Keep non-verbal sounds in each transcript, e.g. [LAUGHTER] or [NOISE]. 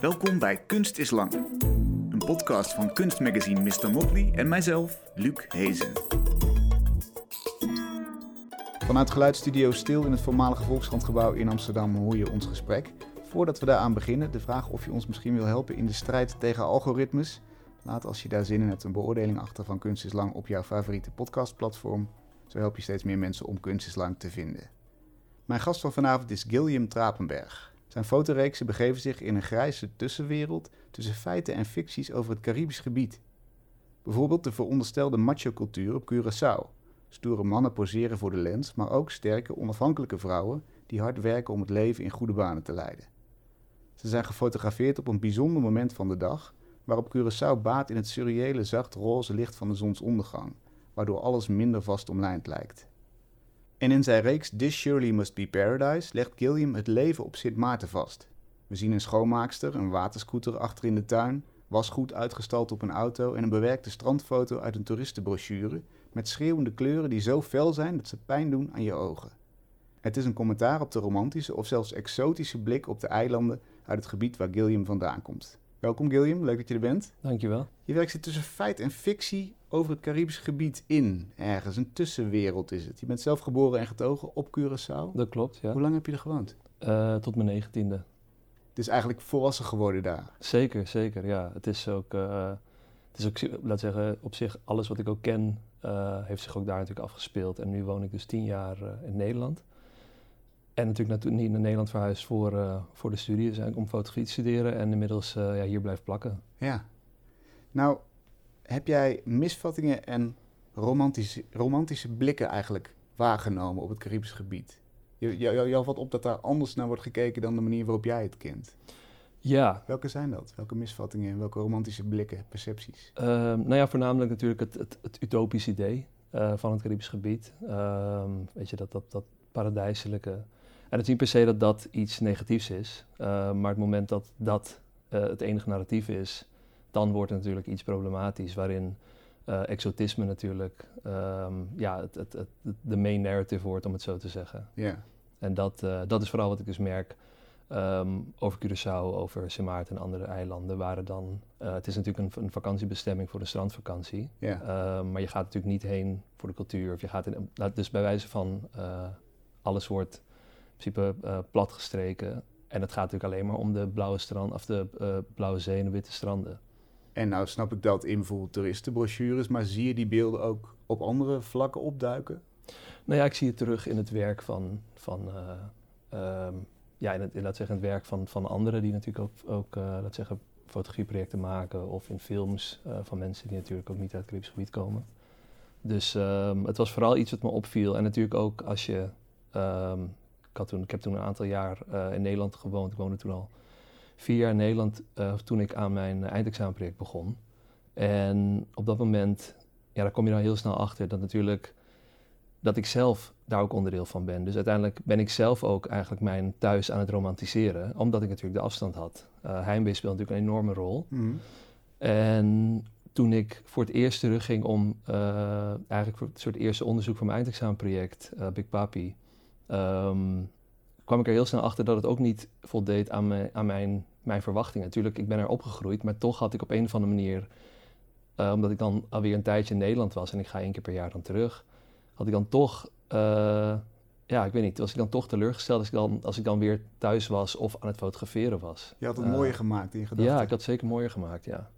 Welkom bij Kunst is Lang. Een podcast van kunstmagazine Mr. Motley en mijzelf, Luc Hezen. Vanuit geluidsstudio Stil in het voormalige Volkskrantgebouw in Amsterdam hoor je ons gesprek. Voordat we daaraan beginnen, de vraag of je ons misschien wil helpen in de strijd tegen algoritmes. Laat als je daar zin in hebt een beoordeling achter van Kunst is Lang op jouw favoriete podcastplatform. Zo help je steeds meer mensen om Kunst is Lang te vinden. Mijn gast van vanavond is Gilliam Trapenberg. Zijn fotoreeksen begeven zich in een grijze tussenwereld tussen feiten en ficties over het Caribisch gebied. Bijvoorbeeld de veronderstelde macho-cultuur op Curaçao. Stoere mannen poseren voor de lens, maar ook sterke, onafhankelijke vrouwen die hard werken om het leven in goede banen te leiden. Ze zijn gefotografeerd op een bijzonder moment van de dag, waarop Curaçao baat in het surreële zacht roze licht van de zonsondergang, waardoor alles minder vast omlijnd lijkt. En in zijn reeks This Surely Must Be Paradise legt Gilliam het leven op Sint Maarten vast. We zien een schoonmaakster, een waterscooter achter in de tuin, wasgoed uitgestald op een auto en een bewerkte strandfoto uit een toeristenbrochure met schreeuwende kleuren die zo fel zijn dat ze pijn doen aan je ogen. Het is een commentaar op de romantische of zelfs exotische blik op de eilanden uit het gebied waar Gilliam vandaan komt. Welkom Gilliam, leuk dat je er bent. Dankjewel. Je werk zit tussen feit en fictie over het Caribisch gebied in, ergens. Een tussenwereld is het. Je bent zelf geboren en getogen op Curaçao. Dat klopt, ja. Hoe lang heb je er gewoond? Uh, tot mijn negentiende. Het is eigenlijk volwassen geworden daar. Zeker, zeker, ja. Het is ook, uh, het is ook laat zeggen, op zich alles wat ik ook ken, uh, heeft zich ook daar natuurlijk afgespeeld. En nu woon ik dus tien jaar in Nederland. En natuurlijk niet naar Nederland verhuisd voor, voor de studie, dus om fotografie te studeren en inmiddels ja, hier blijft plakken. Ja. Nou, heb jij misvattingen en romantische, romantische blikken eigenlijk waargenomen op het Caribisch gebied? Je, jou, jou valt op dat daar anders naar wordt gekeken dan de manier waarop jij het kent. Ja. Welke zijn dat? Welke misvattingen en welke romantische blikken, percepties? Uh, nou ja, voornamelijk natuurlijk het, het, het utopisch idee uh, van het Caribisch gebied. Ehm, weet je, dat, dat, dat paradijselijke. En het is niet per se dat dat iets negatiefs is, uh, maar het moment dat dat uh, het enige narratief is, dan wordt het natuurlijk iets problematisch, waarin uh, exotisme natuurlijk um, ja, het, het, het, de main narrative wordt, om het zo te zeggen. Yeah. En dat, dat is vooral wat ik dus merk um, over Curaçao, over Sint Maarten en andere eilanden, waren dan... het is natuurlijk een, een, vakantiebestemming voor een strandvakantie, yeah. maar je gaat natuurlijk niet heen voor de cultuur. Of je gaat in, dus bij wijze van alles wordt principe uh, platgestreken. En het gaat natuurlijk alleen maar om de blauwe strand, of de blauwe zee en de witte stranden. En nou snap ik dat in bijvoorbeeld toeristenbrochures, maar zie je die beelden ook op andere vlakken opduiken? Nou ja, ik zie het terug in het werk van, van uh, um, ja, in het, laat zeggen, het werk van, van anderen die natuurlijk ook, ook laat zeggen, fotografieprojecten maken of in films van mensen die natuurlijk ook niet uit het Caribisch gebied komen. Dus um, het was vooral iets wat me opviel. En natuurlijk ook als je um, ik, had toen, ik heb toen een aantal jaar in Nederland gewoond. Ik woonde toen al vier jaar in Nederland uh, toen ik aan mijn eindexamenproject begon. En op dat moment, ja, daar kom je dan heel snel achter dat natuurlijk dat ik zelf daar ook onderdeel van ben. Dus uiteindelijk ben ik zelf ook eigenlijk mijn thuis aan het romantiseren, omdat ik natuurlijk de afstand had. Uh, heimwee speelt natuurlijk een enorme rol. Mm. En toen ik voor het eerst terugging om uh, eigenlijk voor het soort eerste onderzoek van mijn eindexamenproject, uh, Big Papi, um, kwam ik er heel snel achter dat het ook niet voldeed aan, mijn, aan mijn, mijn verwachtingen. Natuurlijk, ik ben er opgegroeid, maar toch had ik op een of andere manier, uh, omdat ik dan alweer een tijdje in Nederland was en ik ga één keer per jaar dan terug, had ik dan toch, uh, ja, ik weet niet, was ik dan toch teleurgesteld als ik dan, als ik dan weer thuis was of aan het fotograferen was. Je had het mooier gemaakt in gedachten. Ja, ik had het zeker mooier gemaakt, ja.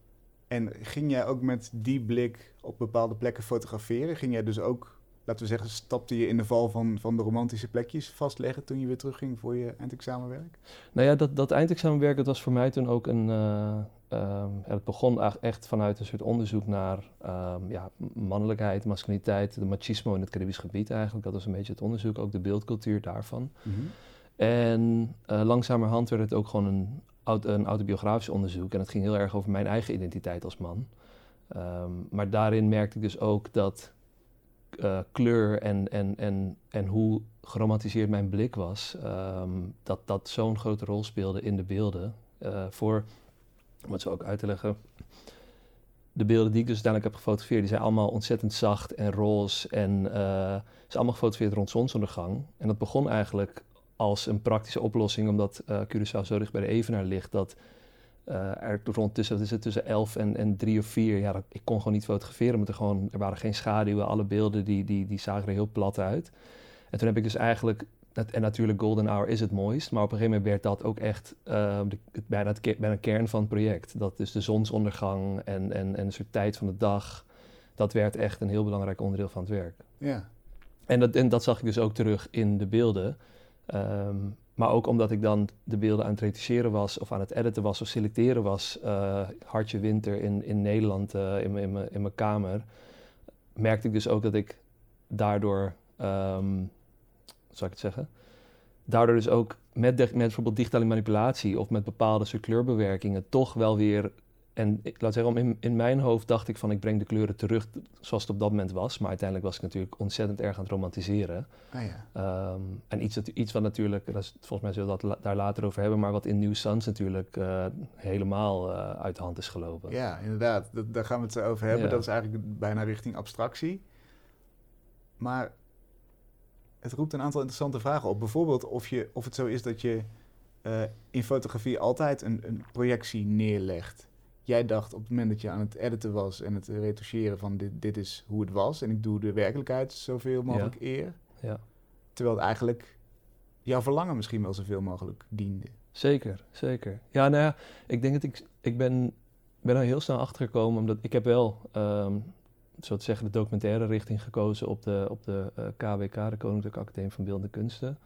En ging jij ook met die blik op bepaalde plekken fotograferen? Ging jij dus ook laten we zeggen, stapte je in de val van, van de romantische plekjes vastleggen toen je weer terugging voor je eindexamenwerk? Nou ja, dat, dat eindexamenwerk dat was voor mij toen ook een. Uh, uh, het begon echt vanuit een soort onderzoek naar uh, ja, mannelijkheid, masculiniteit, de machismo in het Caribisch gebied eigenlijk. Dat was een beetje het onderzoek, ook de beeldcultuur daarvan. Mm -hmm. En uh, langzamerhand werd het ook gewoon een, een autobiografisch onderzoek. En het ging heel erg over mijn eigen identiteit als man. Um, maar daarin merkte ik dus ook dat uh, kleur en, en, en, en hoe geromantiseerd mijn blik was, um, dat dat zo'n grote rol speelde in de beelden. Uh, voor, om het zo ook uit te leggen, de beelden die ik dus uiteindelijk heb gefotografeerd, die zijn allemaal ontzettend zacht en roze en uh, zijn allemaal gefotografeerd rond zonsondergang. En dat begon eigenlijk als een praktische oplossing, omdat uh, Curaçao zo dicht bij de Evenaar ligt, dat uh, er rond tussen, is het, tussen 11 en, en 3 of 4. Ja, dat, ik kon gewoon niet fotograferen, omdat er gewoon, er waren geen schaduwen. Alle beelden die, die, die zagen er heel plat uit. En toen heb ik dus eigenlijk, en natuurlijk Golden Hour is het mooist, maar op een gegeven moment werd dat ook echt uh, de, bijna, het, bijna kern van het project. Dat is de zonsondergang en, en, en een soort tijd van de dag. Dat werd echt een heel belangrijk onderdeel van het werk. Ja. En dat, en dat zag ik dus ook terug in de beelden. Um, maar ook omdat ik dan de beelden aan het retucheren was, of aan het editen was, of selecteren was. Uh, hartje winter in, in Nederland, uh, in, in, mijn kamer. Merkte ik dus ook dat ik daardoor, um, hoe zou ik het zeggen? Daardoor dus ook met, met bijvoorbeeld digitale manipulatie of met bepaalde soort kleurbewerkingen toch wel weer en ik laat zeggen, in, in mijn hoofd dacht ik van ik breng de kleuren terug zoals het op dat moment was. Maar uiteindelijk was ik natuurlijk ontzettend erg aan het romantiseren. Ah, ja. um, en iets, iets wat natuurlijk, dat is, volgens mij zullen we dat daar later over hebben, maar wat in New Suns natuurlijk uh, helemaal uh, uit de hand is gelopen. Ja, inderdaad. Dat, daar gaan we het over hebben. Ja. Dat is eigenlijk bijna richting abstractie. Maar het roept een aantal interessante vragen op. Bijvoorbeeld of, je, of het zo is dat je uh, in fotografie altijd een, een projectie neerlegt jij dacht op het moment dat je aan het editen was en het retoucheren van dit, dit is hoe het was en ik doe de werkelijkheid zoveel mogelijk ja. eer. Ja. Terwijl het eigenlijk jouw verlangen misschien wel zoveel mogelijk diende. Zeker, zeker. Ja, nou ja, ik denk dat ik, ik ben, ben er heel snel achter gekomen, omdat ik heb wel, um, zo te zeggen, de documentaire richting gekozen op de, op de uh, KWK, de Koninklijke Academie van Beeldende Kunsten.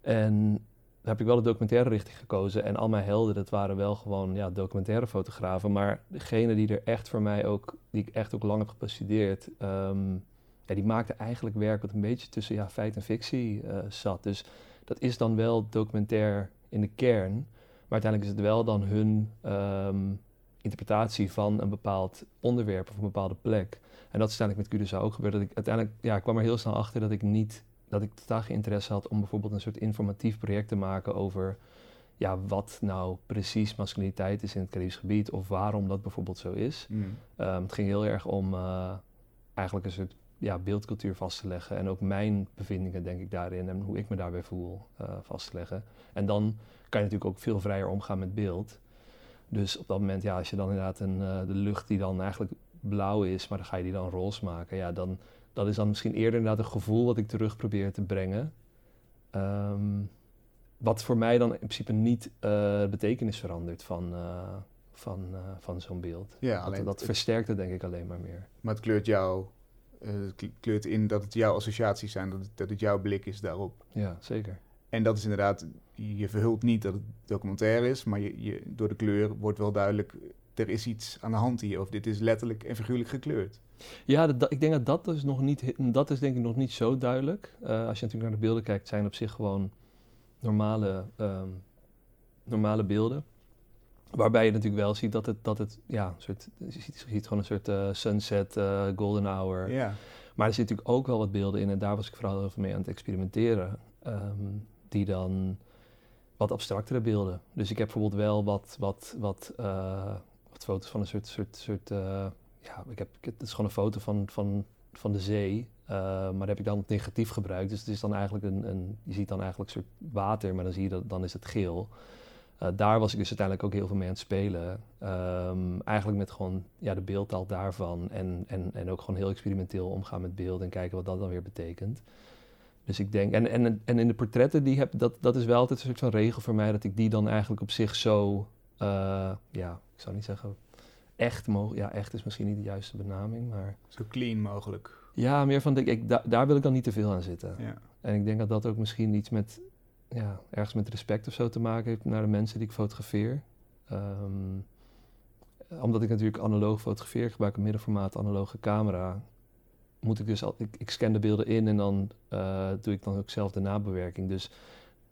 En heb ik wel de documentaire richting gekozen. En al mijn helden, dat waren wel gewoon ja, documentaire fotografen. Maar degene die er echt voor mij ook, die ik echt ook lang heb gestudeerd, um, ja, die maakte eigenlijk werk wat een beetje tussen ja, feit en fictie uh, zat. Dus dat is dan wel documentair in de kern. Maar uiteindelijk is het wel dan hun um, interpretatie van een bepaald onderwerp of een bepaalde plek. En dat is uiteindelijk met Curaçao ook gebeurd. Dat ik uiteindelijk ja, kwam er heel snel achter dat ik niet dat ik totaal geen interesse had om bijvoorbeeld een soort informatief project te maken over ja, wat nou precies masculiniteit is in het Caribisch gebied of waarom dat bijvoorbeeld zo is. Mm. Um, het ging heel erg om uh, eigenlijk een soort ja, beeldcultuur vast te leggen en ook mijn bevindingen denk ik daarin en hoe ik me daarbij voel uh, vast te leggen. En dan kan je natuurlijk ook veel vrijer omgaan met beeld. Dus op dat moment, ja, als je dan inderdaad een, uh, de lucht die dan eigenlijk blauw is, maar dan ga je die dan roze maken, ja, dan dat is dan misschien eerder inderdaad een gevoel wat ik terug probeer te brengen. Um, wat voor mij dan in principe niet uh, de betekenis verandert van, uh, van, uh, van zo'n beeld. Ja, dat, dat versterkt het denk ik alleen maar meer. Maar het kleurt jou, het kleurt in dat het jouw associaties zijn, dat het, dat het jouw blik is daarop. Ja, zeker. En dat is inderdaad, je verhult niet dat het documentair is, maar je, je, door de kleur wordt wel duidelijk, er is iets aan de hand hier. Of dit is letterlijk en figuurlijk gekleurd. Ja, dat, ik denk dat dat dus nog niet, dat is denk ik nog niet zo duidelijk. Uh, als je natuurlijk naar de beelden kijkt, zijn op zich gewoon normale, um, normale beelden. Waarbij je natuurlijk wel ziet dat het, dat het ja, een soort, je ziet, je ziet gewoon een soort uh, sunset, uh, golden hour. Ja. Maar er zitten natuurlijk ook wel wat beelden in en daar was ik vooral heel veel mee aan het experimenteren. Um, die dan wat abstractere beelden. Dus ik heb bijvoorbeeld wel wat, wat, wat, wat foto's van een soort, soort, soort ja, ik heb, het is gewoon een foto van, van, van de zee. Uh, maar heb ik dan het negatief gebruikt. Dus het is dan eigenlijk een, een, je ziet dan eigenlijk een soort water, maar dan zie je dat dan is het geel. Uh, daar was ik dus uiteindelijk ook heel veel mee aan het spelen. Um, eigenlijk met gewoon ja, de beeldtaal daarvan. En, en, en ook gewoon heel experimenteel omgaan met beeld en kijken wat dat dan weer betekent. Dus ik denk, en, en, en in de portretten, die heb, dat, dat is wel altijd een soort van regel voor mij, dat ik die dan eigenlijk op zich zo, uh, ja, ik zou niet zeggen echt mogelijk. Ja, echt is misschien niet de juiste benaming, maar... Zo clean mogelijk. Ja, meer van, ik, da daar wil ik dan niet te veel aan zitten. Ja. En ik denk dat dat ook misschien iets met, ja, ergens met respect of zo te maken heeft naar de mensen die ik fotografeer. Um, omdat ik natuurlijk analoog fotografeer, ik gebruik een middenformaat analoge camera, moet ik dus al, ik, ik scan de beelden in en dan uh, doe ik dan ook zelf de nabewerking. Dus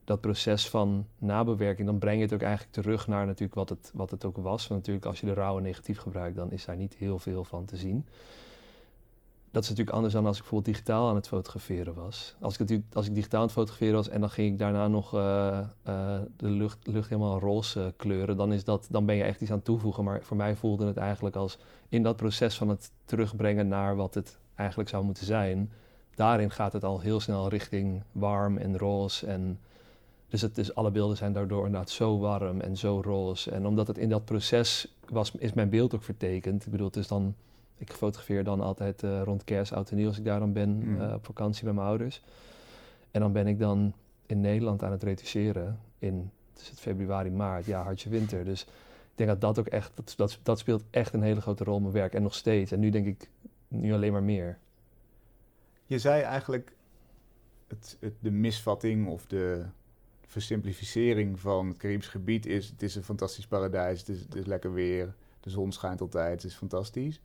dat proces van nabewerking, dan breng je het ook eigenlijk terug naar natuurlijk wat het, wat het ook was. Want natuurlijk als je de rauwe negatief gebruikt, dan is daar niet heel veel van te zien. Dat is natuurlijk anders dan als ik bijvoorbeeld digitaal aan het fotograferen was. Als ik, als ik digitaal aan het fotograferen was en dan ging ik daarna nog uh, uh, de lucht, lucht helemaal roze kleuren, dan, is dat, dan ben je echt iets aan het toevoegen. Maar voor mij voelde het eigenlijk als in dat proces van het terugbrengen naar wat het eigenlijk zou moeten zijn, daarin gaat het al heel snel richting warm en roze en Dus, het is, alle beelden zijn daardoor inderdaad zo warm en zo roze. En omdat het in dat proces was, is mijn beeld ook vertekend. Ik bedoel, het is dan, ik fotografeer dan altijd uh, rond kerst, oud en nieuw als ik daar dan ben, Mm. eh, op vakantie bij mijn ouders. En dan ben ik dan in Nederland aan het retoucheren in is het februari, maart, ja, hartje winter. Dus ik denk dat dat ook echt, dat, dat, dat speelt echt een hele grote rol in mijn werk. En nog steeds. En nu denk ik, nu alleen maar meer. Je zei eigenlijk het, het, de misvatting of de versimplificering van het Caribisch gebied is... het is een fantastisch paradijs, het is, het is lekker weer, de zon schijnt altijd, het is fantastisch.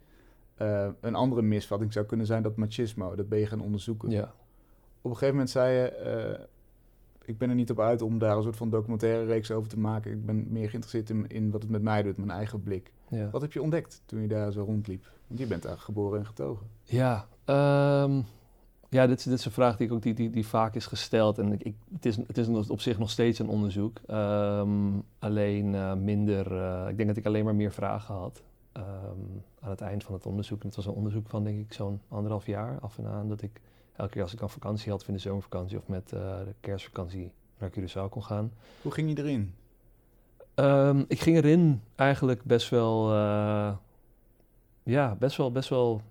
Uh, een andere misvatting zou kunnen zijn dat machismo, dat ben je gaan onderzoeken. Ja. Op een gegeven moment zei je, uh, ik ben er niet op uit om daar een soort van documentaire reeks over te maken. Ik ben meer geïnteresseerd in, in wat het met mij doet, mijn eigen blik. Ja. Wat heb je ontdekt toen je daar zo rondliep? Want je bent daar geboren en getogen. Ja, um, ja dit, is, dit is een vraag die, ik ook, die, die, die vaak is gesteld. En ik, het, is, het is op zich nog steeds een onderzoek. Um, alleen uh, minder, uh, ik denk dat ik alleen maar meer vragen had. Um, aan het eind van het onderzoek. En het was een onderzoek van denk ik zo'n anderhalf jaar af en aan. Dat ik elke keer als ik een vakantie had, of in de zomervakantie of met uh, de kerstvakantie naar Curaçao kon gaan. Hoe ging je erin? Um, ik ging erin eigenlijk best wel, ja, best wel, best wel,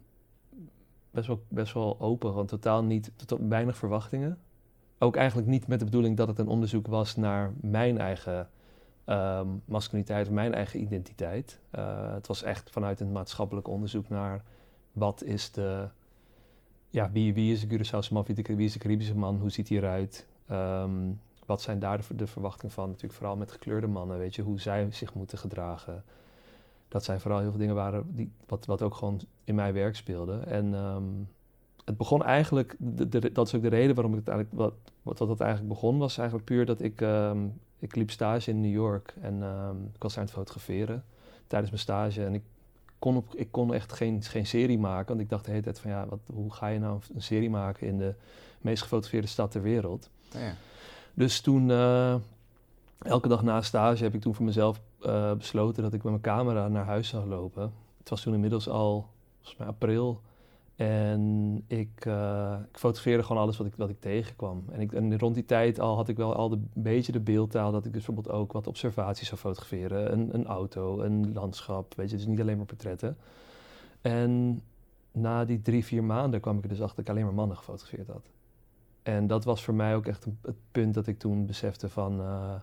best wel, best wel open. Gewoon totaal niet, totaal, weinig verwachtingen. Ook eigenlijk niet met de bedoeling dat het een onderzoek was naar mijn eigen um, masculiniteit, mijn eigen identiteit. Uh, het was echt vanuit een maatschappelijk onderzoek naar wat is de, ja, wie, wie is de Curaçaose man, wie is de Caribische man, hoe ziet hij eruit? Um, wat zijn daar de, de, verwachtingen van? Natuurlijk vooral met gekleurde mannen, weet je, hoe zij zich moeten gedragen. Dat zijn vooral heel veel dingen waren die, wat, wat ook gewoon in mijn werk speelde. En um, het begon eigenlijk, de, de, dat is ook de reden waarom ik het eigenlijk, wat, wat, wat dat eigenlijk begon, was eigenlijk puur dat ik, um, ik liep stage in New York en um, ik was aan het fotograferen tijdens mijn stage. En ik kon, op, ik kon echt geen, geen serie maken, want ik dacht de hele tijd van ja, wat, hoe ga je nou een serie maken in de meest gefotografeerde stad ter wereld? Ja. Dus toen, uh, elke dag na stage, heb ik toen voor mezelf uh, besloten dat ik met mijn camera naar huis zou lopen. Het was toen inmiddels al, april. En ik, uh, ik fotografeerde gewoon alles wat ik, wat ik tegenkwam. En, ik, rond die tijd al had ik wel al een beetje de beeldtaal dat ik dus bijvoorbeeld ook wat observaties zou fotograferen. Een, een auto, een landschap, weet je, dus niet alleen maar portretten. En na die drie, vier maanden kwam ik er dus achter dat ik alleen maar mannen gefotografeerd had. En dat was voor mij ook echt het punt dat ik toen besefte van... Uh,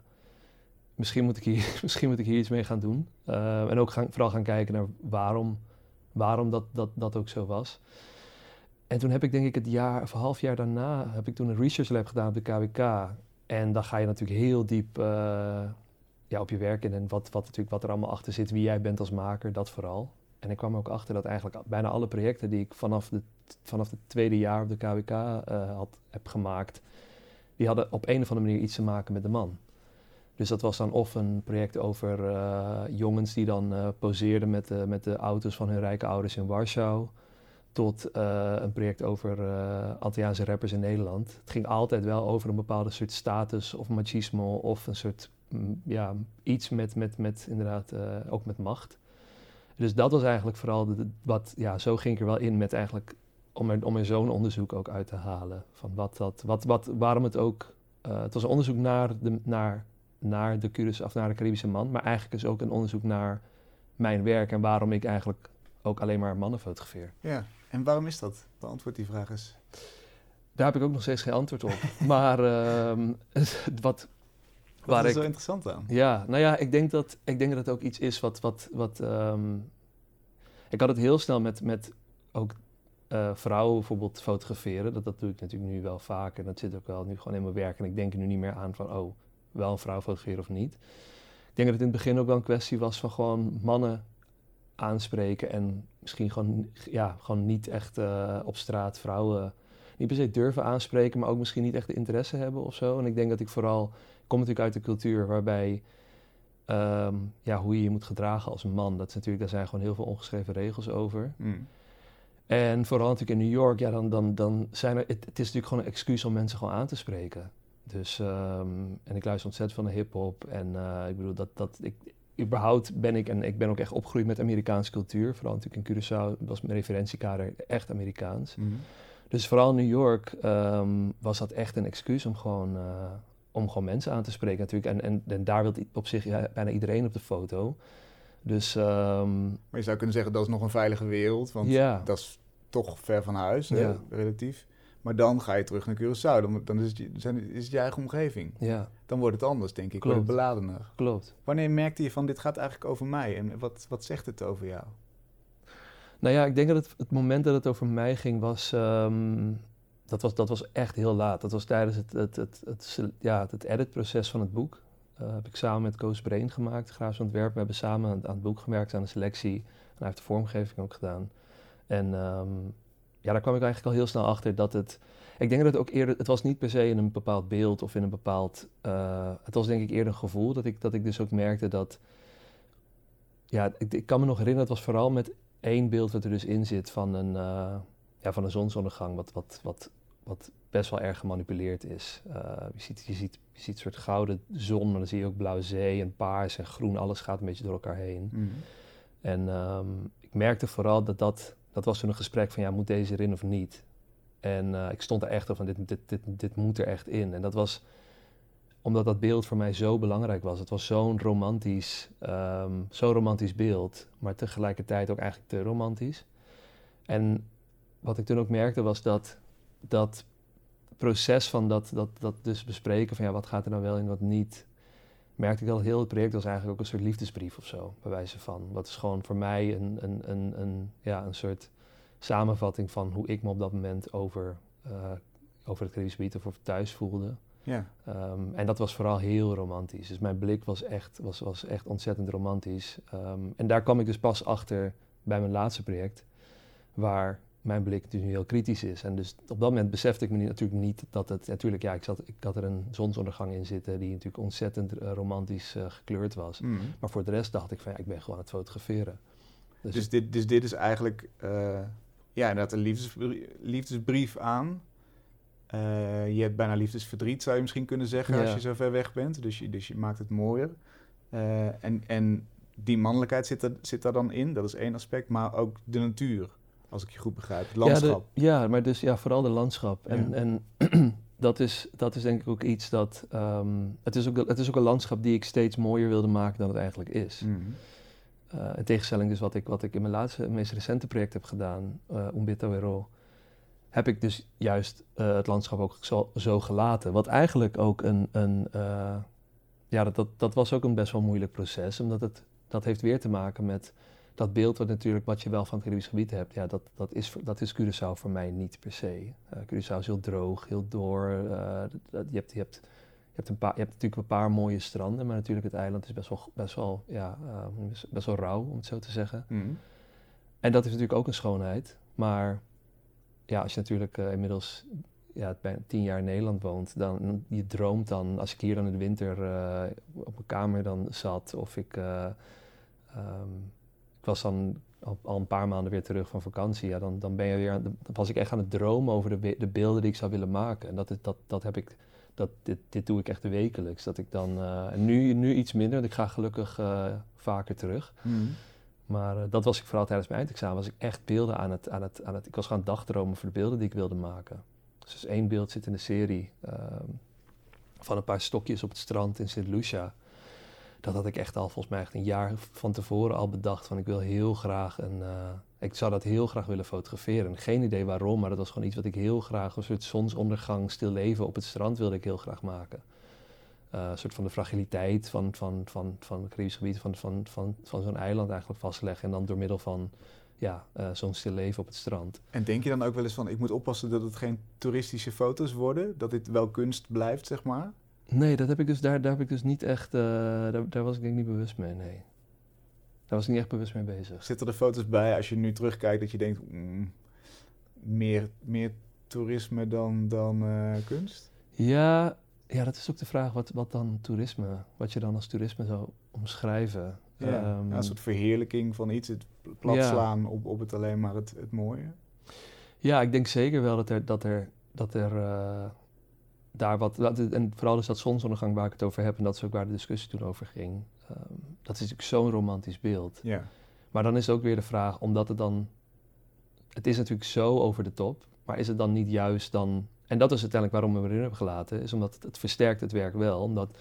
misschien, moet ik hier, [LAUGHS] misschien moet ik hier iets mee gaan doen. Uh, en ook gaan, vooral gaan kijken naar waarom, waarom dat, dat, dat ook zo was. En toen heb ik denk ik het jaar of een half jaar daarna... heb ik toen een research lab gedaan op de KWK. En dan ga je natuurlijk heel diep uh, ja, op je werk in. En wat, wat, natuurlijk, wat er allemaal achter zit, wie jij bent als maker, dat vooral. En ik kwam ook achter dat eigenlijk bijna alle projecten die ik vanaf, de, vanaf het tweede jaar op de KWK uh, had, heb gemaakt, die hadden op een of andere manier iets te maken met de man. Dus dat was dan of een project over uh, jongens die dan uh, poseerden met de, met de auto's van hun rijke ouders in Warschau, tot uh, een project over Antilliaanse rappers in Nederland. Het ging altijd wel over een bepaalde soort status of machismo of een soort mm, ja, iets met, met, met inderdaad ook met macht. Dus dat was eigenlijk vooral wat, ja, zo ging ik er wel in met eigenlijk om er, om er zo'n onderzoek ook uit te halen. Van wat dat, wat, wat, waarom het ook, uh, het was een onderzoek naar de, naar, naar de Curaçao, of naar de Caribische man, maar eigenlijk is ook een onderzoek naar mijn werk en waarom ik eigenlijk ook alleen maar mannen fotografeer. Ja, en waarom is dat? Beantwoord die vraag eens. Daar heb ik ook nog steeds geen antwoord op. [LAUGHS] maar uh, [LAUGHS] wat, wat is er ik, zo interessant aan? Ja, nou ja, ik denk dat, ik denk dat het ook iets is wat... wat, wat um, ik had het heel snel met, met ook uh, vrouwen bijvoorbeeld fotograferen. Dat, dat doe ik natuurlijk nu wel vaker. Dat zit ook wel nu gewoon in mijn werk. En ik denk er nu niet meer aan van, oh, wel een vrouw fotograferen of niet. Ik denk dat het in het begin ook wel een kwestie was van gewoon mannen aanspreken. En misschien gewoon, ja, gewoon niet echt uh, op straat vrouwen niet per se durven aanspreken, maar ook misschien niet echt de interesse hebben of zo. En ik denk dat ik vooral, ik kom natuurlijk uit de cultuur waarbij, um, ja, hoe je je moet gedragen als man, dat is natuurlijk, daar zijn gewoon heel veel ongeschreven regels over. Mm. En vooral natuurlijk in New York, ja, dan, dan, dan zijn er, het, het is natuurlijk gewoon een excuus om mensen gewoon aan te spreken. Dus, um, en ik luister ontzettend van de hip-hop en uh, ik bedoel, dat, dat, ik, überhaupt ben ik, en ik ben ook echt opgegroeid met Amerikaanse cultuur, vooral natuurlijk in Curaçao was mijn referentiekader echt Amerikaans. Mm. Dus vooral in New York um, was dat echt een excuus om gewoon, uh, om gewoon mensen aan te spreken natuurlijk. En, en, en daar wil op zich ja, bijna iedereen op de foto. Dus, ehm, maar je zou kunnen zeggen dat is nog een veilige wereld, want ja. dat is toch ver van huis, Ja. relatief. Maar dan ga je terug naar Curaçao, dan, dan is, het, zijn, is het je eigen omgeving. ja, Dan wordt het anders, denk ik. Wordt het Klopt. beladener. klopt. Wanneer merkte je van dit gaat eigenlijk over mij en wat, wat zegt het over jou? Nou ja, ik denk dat het, het moment dat het over mij ging was, ehm, dat was... Dat was echt heel laat. Dat was tijdens het, het, het, ja, het editproces van het boek. Eh, heb ik samen met Koos Breen gemaakt, Graafs Antwerpen. We hebben samen aan, aan het boek gewerkt, aan de selectie. En hij heeft de vormgeving ook gedaan. En ehm, ja, daar kwam ik eigenlijk al heel snel achter dat het... Ik denk dat het ook eerder... Het was niet per se in een bepaald beeld of in een bepaald... eh, het was denk ik eerder een gevoel dat ik, dat ik dus ook merkte dat... Ja, ik, ik kan me nog herinneren, het was vooral met één beeld wat er dus in zit van een, eh, ja, van een zonsondergang, wat, wat, wat, wat best wel erg gemanipuleerd is. Eh, je, ziet, je, ziet, je ziet een soort gouden zon, maar dan zie je ook blauwe zee en paars en groen, alles gaat een beetje door elkaar heen. Mhm. En ehm, ik merkte vooral dat dat, dat was toen een gesprek van ja, moet deze erin of niet? En eh, ik stond er echt op van dit, dit, dit, dit moet er echt in. En dat was omdat dat beeld voor mij zo belangrijk was. Het was zo'n romantisch, ehm, zo'n romantisch beeld, maar tegelijkertijd ook eigenlijk te romantisch. En wat ik toen ook merkte was dat dat proces van dat, dat, dat dus bespreken van ja, wat gaat er nou wel in, wat niet, merkte ik dat heel het project was eigenlijk ook een soort liefdesbrief of zo, bij wijze van. Wat is gewoon voor mij een, een, een, een, ja, een soort samenvatting van hoe ik me op dat moment over, eh, over het Caribisch gebied of over thuis voelde. Ja. Ehm, en dat was vooral heel romantisch. Dus mijn blik was echt, was, was echt ontzettend romantisch. Ehm, en daar kwam ik dus pas achter bij mijn laatste project, waar mijn blik natuurlijk nu heel kritisch is. En dus op dat moment besefte ik me natuurlijk niet dat het... Natuurlijk, ja, ik, zat, ik had er een zonsondergang in zitten die natuurlijk ontzettend eh, romantisch eh, gekleurd was. Mhm. Maar voor de rest dacht ik van, ja, ik ben gewoon aan het fotograferen. Dus, Dus, dit, dus dit is eigenlijk eh, ja, inderdaad een liefdesbrief, liefdesbrief aan. Je hebt bijna liefdesverdriet, zou je misschien kunnen zeggen, als je zo ver weg bent. Dus je, dus je maakt het mooier. En, en die mannelijkheid zit, er, zit daar dan in, dat is één aspect. Maar ook de natuur, als ik je goed begrijp. Het landschap. Ja, de- ja, maar dus ja, vooral de landschap. En, en [CLEARS THROAT] dat, is, dat is denk ik ook iets dat... ehm, het, is ook, het is ook een landschap die ik steeds mooier wilde maken dan het eigenlijk is. Eh, in tegenstelling dus wat ik, wat ik in mijn laatste, meest recente project heb gedaan, eh Umbito heb ik dus juist eh, het landschap ook zo, zo gelaten. Wat eigenlijk ook een, een ja, dat, dat, dat was ook een best wel moeilijk proces, omdat het, dat heeft weer te maken met dat beeld wat natuurlijk, wat je wel van het Caribisch gebied hebt, ja, dat, dat, is, dat is Curaçao voor mij niet per se. Eh Curaçao is heel droog, heel door. eh, dat- je, hebt, je, hebt, je, hebt een paar, je hebt natuurlijk een paar mooie stranden, maar natuurlijk het eiland is best wel, best wel, ja, eh, best wel rauw, om het zo te zeggen. Mhm. En dat is natuurlijk ook een schoonheid. Maar ja, als je natuurlijk inmiddels ja, bijna tien jaar in Nederland woont, dan je droomt dan, als ik hier dan in de winter op mijn kamer dan zat, of ik, eh, ehm, ik was dan al, een paar maanden weer terug van vakantie, ja, dan, dan ben je weer, aan, dan was ik echt aan het dromen over de, de beelden die ik zou willen maken. En dat, is, dat, dat heb ik, dat, dit, dit doe ik echt wekelijks. Dat ik dan, eh, nu, nu iets minder, want ik ga gelukkig eh, vaker terug. Mhm. Maar eh, dat was ik vooral tijdens mijn eindexamen. Was ik echt beelden aan het, aan het, aan het... Ik was gaan dagdromen voor de beelden die ik wilde maken. Dus, één beeld zit in de serie ehm, van een paar stokjes op het strand in St. Lucia. Dat had ik echt al volgens mij echt een jaar van tevoren al bedacht. Van ik wil heel graag een... eh, ik zou dat heel graag willen fotograferen. Geen idee waarom, maar dat was gewoon iets wat ik heel graag... Een soort zonsondergang, stil leven op het strand wilde ik heel graag maken. Eh, een soort van de fragiliteit van, van, van, van het Caribisch gebied, van, van, van, van zo'n eiland eigenlijk vastleggen. En dan door middel van ja, eh, zo'n stil leven op het strand. En denk je dan ook wel eens van, ik moet oppassen dat het geen toeristische foto's worden? Dat dit wel kunst blijft, zeg maar? Nee, dat heb ik dus, daar, daar heb ik dus niet echt, eh, daar, daar was ik denk ik niet bewust mee, nee. Daar was ik niet echt bewust mee bezig. Zitten er foto's bij als je nu terugkijkt dat je denkt, mm, meer, meer toerisme dan, dan eh, kunst? Ja, ja, dat is ook de vraag wat, wat dan toerisme, wat je dan als toerisme zou omschrijven. Ja, Ehm, ja, een soort verheerlijking van iets, het platslaan op, op het alleen maar het, het mooie. Ja, ik denk zeker wel dat er, dat er, dat er eh, daar wat, en vooral dus dat zonsondergang waar ik het over heb, en dat is ook waar de discussie toen over ging. ehm, dat is natuurlijk zo'n romantisch beeld. Ja. Maar dan is het ook weer de vraag, omdat het dan, het is natuurlijk zo over de top, maar is het dan niet juist dan en dat is uiteindelijk waarom we erin hebben gelaten, is omdat het, het versterkt het werk wel. Omdat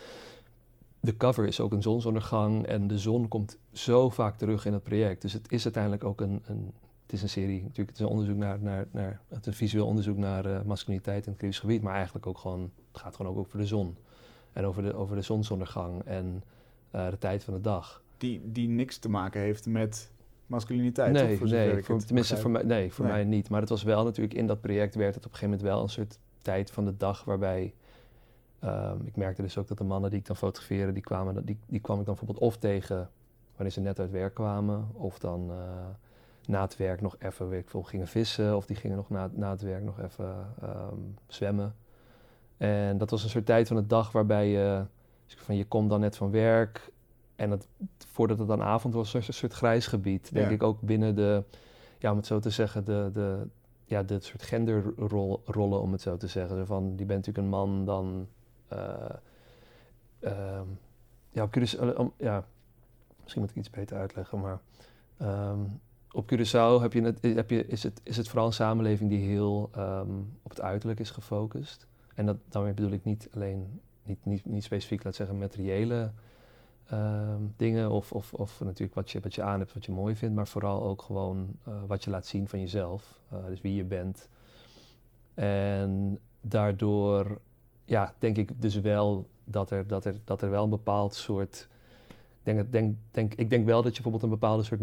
de cover is ook een zonsondergang en de zon komt zo vaak terug in het project. Dus het is uiteindelijk ook een, een het is een serie, natuurlijk, het is een onderzoek naar, naar, naar het is een visueel onderzoek naar uh, masculiniteit in het Caribisch gebied, maar eigenlijk ook gewoon, het gaat gewoon ook over de zon. En over de, over de zonsondergang en uh, de tijd van de dag. Die, die niks te maken heeft met masculiniteit? Nee, voor nee voor, tenminste voor mij, nee, voor nee. mij niet. Maar het was wel natuurlijk, in dat project werd het op een gegeven moment wel een soort tijd van de dag waarbij Um, ik merkte dus ook dat de mannen die ik dan fotografeerde, die, kwamen, die, die kwam ik dan bijvoorbeeld of tegen wanneer ze net uit werk kwamen, of dan uh, na het werk nog even, weet ik veel, gingen vissen, of die gingen nog na, na het werk nog even um, zwemmen. En dat was een soort tijd van de dag waarbij je, dus van, je komt dan net van werk en voordat het dan avond was, was een soort grijs gebied. Denk ja. ik ook binnen de, ja, om het zo te zeggen, de, de, ja, dit soort genderrollen, om het zo te zeggen. Van, die bent natuurlijk een man, dan uh, uh, ja, op Curaçao, um, ja, misschien moet ik iets beter uitleggen, maar um, op Curaçao heb je het, heb je, is, het, is het vooral een samenleving die heel um, op het uiterlijk is gefocust. En dat, daarmee bedoel ik niet alleen, niet, niet, niet specifiek, laat zeggen, materiële dingen of, of, of natuurlijk wat je, wat je aan hebt, wat je mooi vindt, maar vooral ook gewoon uh, wat je laat zien van jezelf. Uh, dus wie je bent. En daardoor ja, denk ik dus wel dat er, dat er, dat er wel een bepaald soort. Denk, denk, denk, ik denk wel dat je bijvoorbeeld een bepaalde soort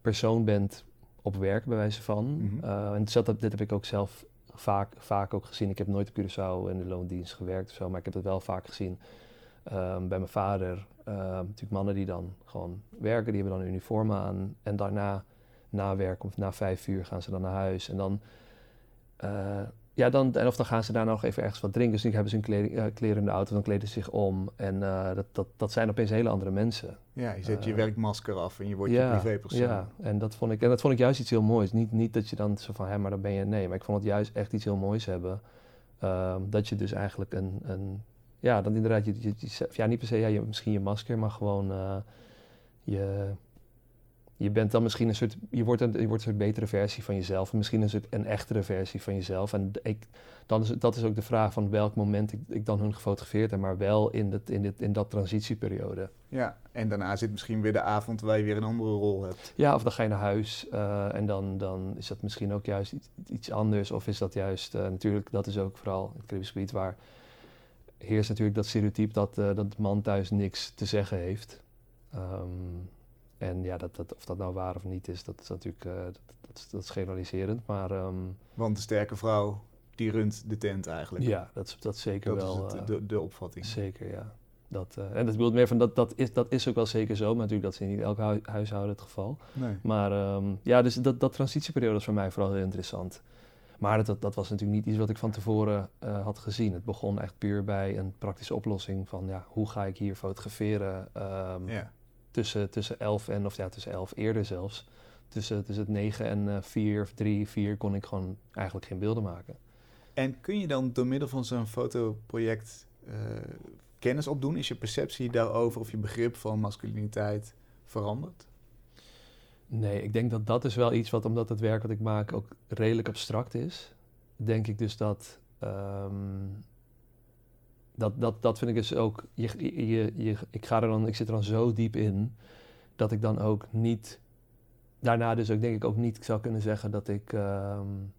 persoon bent op werk, bij wijze van. Mm -hmm. uh, en dat, dit heb ik ook zelf vaak, vaak ook gezien. Ik heb nooit op Curaçao in de loondienst gewerkt of zo, maar ik heb het wel vaak gezien um, bij mijn vader. Uh, natuurlijk mannen die dan gewoon werken, die hebben dan een uniform aan. En daarna, na werk of na vijf uur, gaan ze dan naar huis. En dan. Uh, ja, dan, en of dan gaan ze daar nog even ergens wat drinken. Dus nu hebben ze hun kleding, uh, kleren in de auto, dan kleden ze zich om. En uh, dat, dat, dat zijn opeens hele andere mensen. Ja, je zet je uh, werkmasker af en je wordt ja, je privépersoon. Ja, en dat, vond ik, en dat vond ik juist iets heel moois. Niet, niet dat je dan zo van, hé, maar dan ben je... Nee, maar ik vond het juist echt iets heel moois hebben. Ehm, dat je dus eigenlijk een... een ja, dan inderdaad, je, je, je, ja, niet per se ja, je, misschien je masker, maar gewoon eh, je je bent dan misschien een soort, je wordt een, je wordt een soort betere versie van jezelf. Misschien een soort een echtere versie van jezelf. En ik, dan is, dat is ook de vraag van welk moment ik, ik dan hun gefotografeerd heb, maar wel in, dat in, dit, in dat transitieperiode. Ja, en daarna zit misschien weer de avond waar je weer een andere rol hebt. Ja, of dan ga je naar huis uh, en dan, dan is dat misschien ook juist iets, iets anders. Of is dat juist, uh, natuurlijk, dat is ook vooral het Caribisch gebied waar heerst natuurlijk dat stereotype dat, uh, dat de man thuis niks te zeggen heeft. Um, en ja, dat, dat, of dat nou waar of niet is, dat is natuurlijk uh, dat, dat, dat, is generaliserend. Maar, um, Want de sterke vrouw, die runt de tent eigenlijk. Ja, dat, dat zeker dat wel. Is het, de, de opvatting. Zeker, ja. Dat, uh, en dat bedoelt meer van dat, dat, is, dat is ook wel zeker zo, maar natuurlijk dat is in niet elk hu huishouden het geval. Nee. Maar um, ja, dus dat, dat transitieperiode is voor mij vooral heel interessant. Maar dat, dat was natuurlijk niet iets wat ik van tevoren uh, had gezien. Het begon echt puur bij een praktische oplossing van ja, hoe ga ik hier fotograferen? Um, ja tussen, tussen 11 en, of ja, tussen 11 eerder zelfs. Tussen, tussen het 9 en uh, 4 of 3, 4 kon ik gewoon eigenlijk geen beelden maken. En kun je dan door middel van zo'n fotoproject uh, kennis opdoen? Is je perceptie daarover of je begrip van masculiniteit veranderd? Nee, ik denk dat dat is wel iets wat, omdat het werk wat ik maak ook redelijk abstract is, denk ik dus dat um, dat, dat, dat vind ik dus ook. Je, je, je, ik, ga er dan, ik zit er dan zo diep in dat ik dan ook niet. Daarna dus ook denk ik ook niet zou kunnen zeggen dat ik. Um,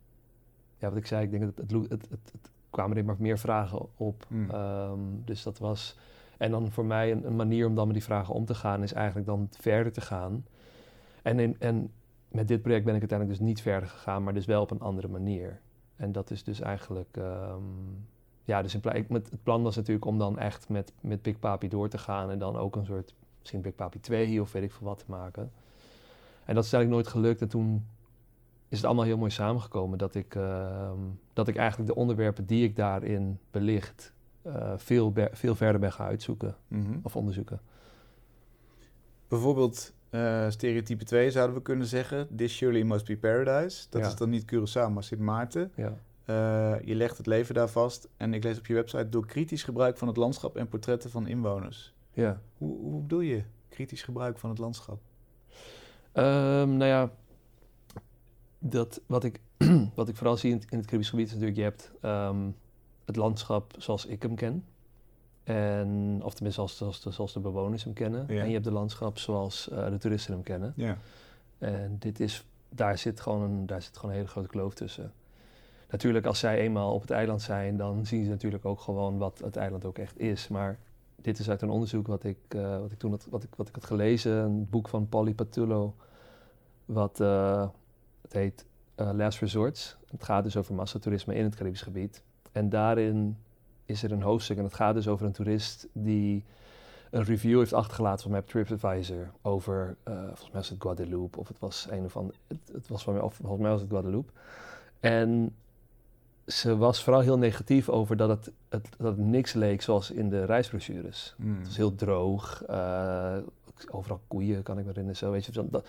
ja, wat ik zei, ik denk dat het, het, het, het, het kwamen er maar meer vragen op. Hmm. Um, dus dat was. En dan voor mij een, een, manier om dan met die vragen om te gaan, is eigenlijk dan verder te gaan. En, in, en met dit project ben ik uiteindelijk dus niet verder gegaan, maar dus wel op een andere manier. En dat is dus eigenlijk. Um, ja, dus het plan was natuurlijk om dan echt met, met Big Papi door te gaan en dan ook een soort, misschien Big Papi 2 of weet ik veel wat te maken. En dat is eigenlijk nooit gelukt en toen is het allemaal heel mooi samengekomen dat ik, uh, dat ik eigenlijk de onderwerpen die ik daarin belicht uh, veel, veel verder ben gaan uitzoeken mm -hmm. of onderzoeken. Bijvoorbeeld uh, stereotype 2 zouden we kunnen zeggen, This surely must be paradise. Dat Ja. is dan niet Curaçao, maar Sint Maarten. Ja. Uh, je legt het leven daar vast en ik lees op je website door kritisch gebruik van het landschap en portretten van inwoners. Ja. Hoe, hoe bedoel je kritisch gebruik van het landschap? Um, nou ja, dat wat ik [CLEARS THROAT] wat ik vooral zie in het, in het Caribisch gebied is natuurlijk, je hebt ehm, het landschap zoals ik hem ken. En, of tenminste zoals, zoals, de, zoals de bewoners hem kennen. Ja. En je hebt de landschap zoals eh, de toeristen hem kennen. Ja. En dit is, daar, zit gewoon een, daar zit gewoon een hele grote kloof tussen. Natuurlijk, als zij eenmaal op het eiland zijn, dan zien ze natuurlijk ook gewoon wat het eiland ook echt is. Maar dit is uit een onderzoek wat ik, eh, wat ik toen had, wat ik, wat ik had gelezen, een boek van Polly Patullo, wat eh, het heet eh, Last Resorts. Het gaat dus over massatoerisme in het Caribisch gebied. En daarin is er een hoofdstuk en het gaat dus over een toerist die een review heeft achtergelaten van TripAdvisor over, volgens mij was het Guadeloupe of het was een of ander, het, het was van of volgens mij was het Guadeloupe. En ze was vooral heel negatief over dat het, het, dat het niks leek zoals in de reisbrochures. Mm. Het was heel droog, eh, overal koeien kan ik me herinneren, zo, weet je, dat, dat,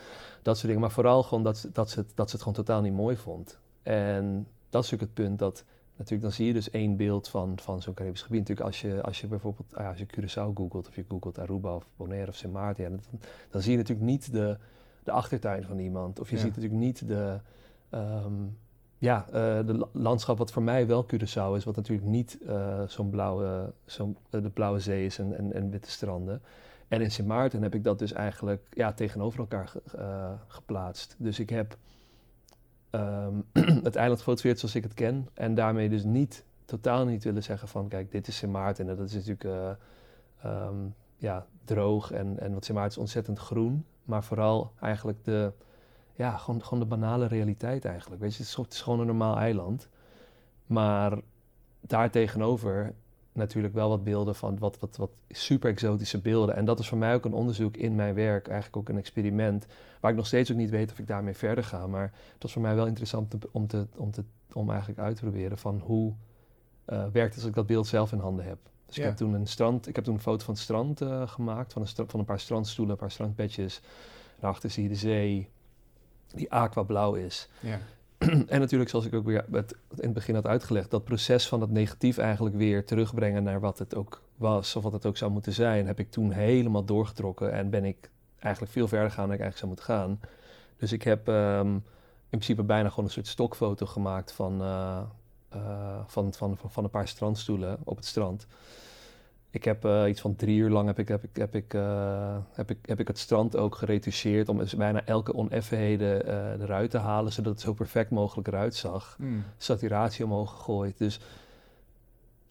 soort dingen. Maar vooral gewoon dat, ze- dat, ze het, dat ze het gewoon totaal niet mooi vond. En dat is natuurlijk het punt dat, natuurlijk, dan zie je dus één beeld van, van zo'n Caribisch gebied. Natuurlijk als je, als je bijvoorbeeld, ah ja, als je Curaçao googelt of je googelt Aruba of Bonaire of Sint Maarten, ja, dan, dan zie je natuurlijk niet de, de achtertuin van iemand. Of je Ja. ziet natuurlijk niet de, ehm, ja, eh, de la- landschap wat voor mij wel Curaçao is, wat natuurlijk niet eh, zo'n blauwe, zo'n, eh, de blauwe zee is en, en, en witte stranden. En in Sint Maarten heb ik dat dus eigenlijk ja, tegenover elkaar ge- eh, geplaatst. Dus ik heb ehm, [CLEARS THROAT] het eiland gefotografeerd zoals ik het ken. En daarmee dus niet, totaal niet willen zeggen van kijk, dit is Sint Maarten. En dat is natuurlijk eh, ehm, ja, droog en, en wat Sint Maarten is ontzettend groen. Maar vooral eigenlijk de, ja, gewoon, gewoon de banale realiteit eigenlijk. Weet je, het is, gewoon- een normaal eiland. Maar daar tegenover natuurlijk wel wat beelden van wat, wat, wat super exotische beelden. En dat is voor mij ook een onderzoek in mijn werk, eigenlijk ook een experiment, waar ik nog steeds ook niet weet of ik daarmee verder ga. Maar het was voor mij wel interessant te- om, te, om, te, om eigenlijk uit te proberen van hoe eh, werkt het als ik dat beeld zelf in handen heb. Dus Ja. ik heb toen een strand, ik heb toen een foto van het strand eh, gemaakt, van een, van een paar strandstoelen, een paar strandbedjes. Daarachter zie je de zee, die aquablauw is. Ja. [CLEARS THROAT] en natuurlijk, zoals ik ook weer het, in het begin had uitgelegd, dat proces van dat negatief eigenlijk weer terugbrengen naar wat het ook was, of wat het ook zou moeten zijn, heb ik toen helemaal doorgetrokken en ben ik eigenlijk veel verder gegaan dan ik eigenlijk zou moeten gaan. Dus ik heb ehm, in principe bijna gewoon een soort stokfoto gemaakt van, eh, eh, van, van, van, van een paar strandstoelen op het strand. Ik heb eh, iets van drie uur lang heb ik, heb, ik, heb, ik, eh, heb, ik, heb ik het strand ook geretoucheerd om dus bijna elke oneffenheden eh, eruit te halen, zodat het zo perfect mogelijk eruit zag. Mm. Saturatie omhoog gegooid. Dus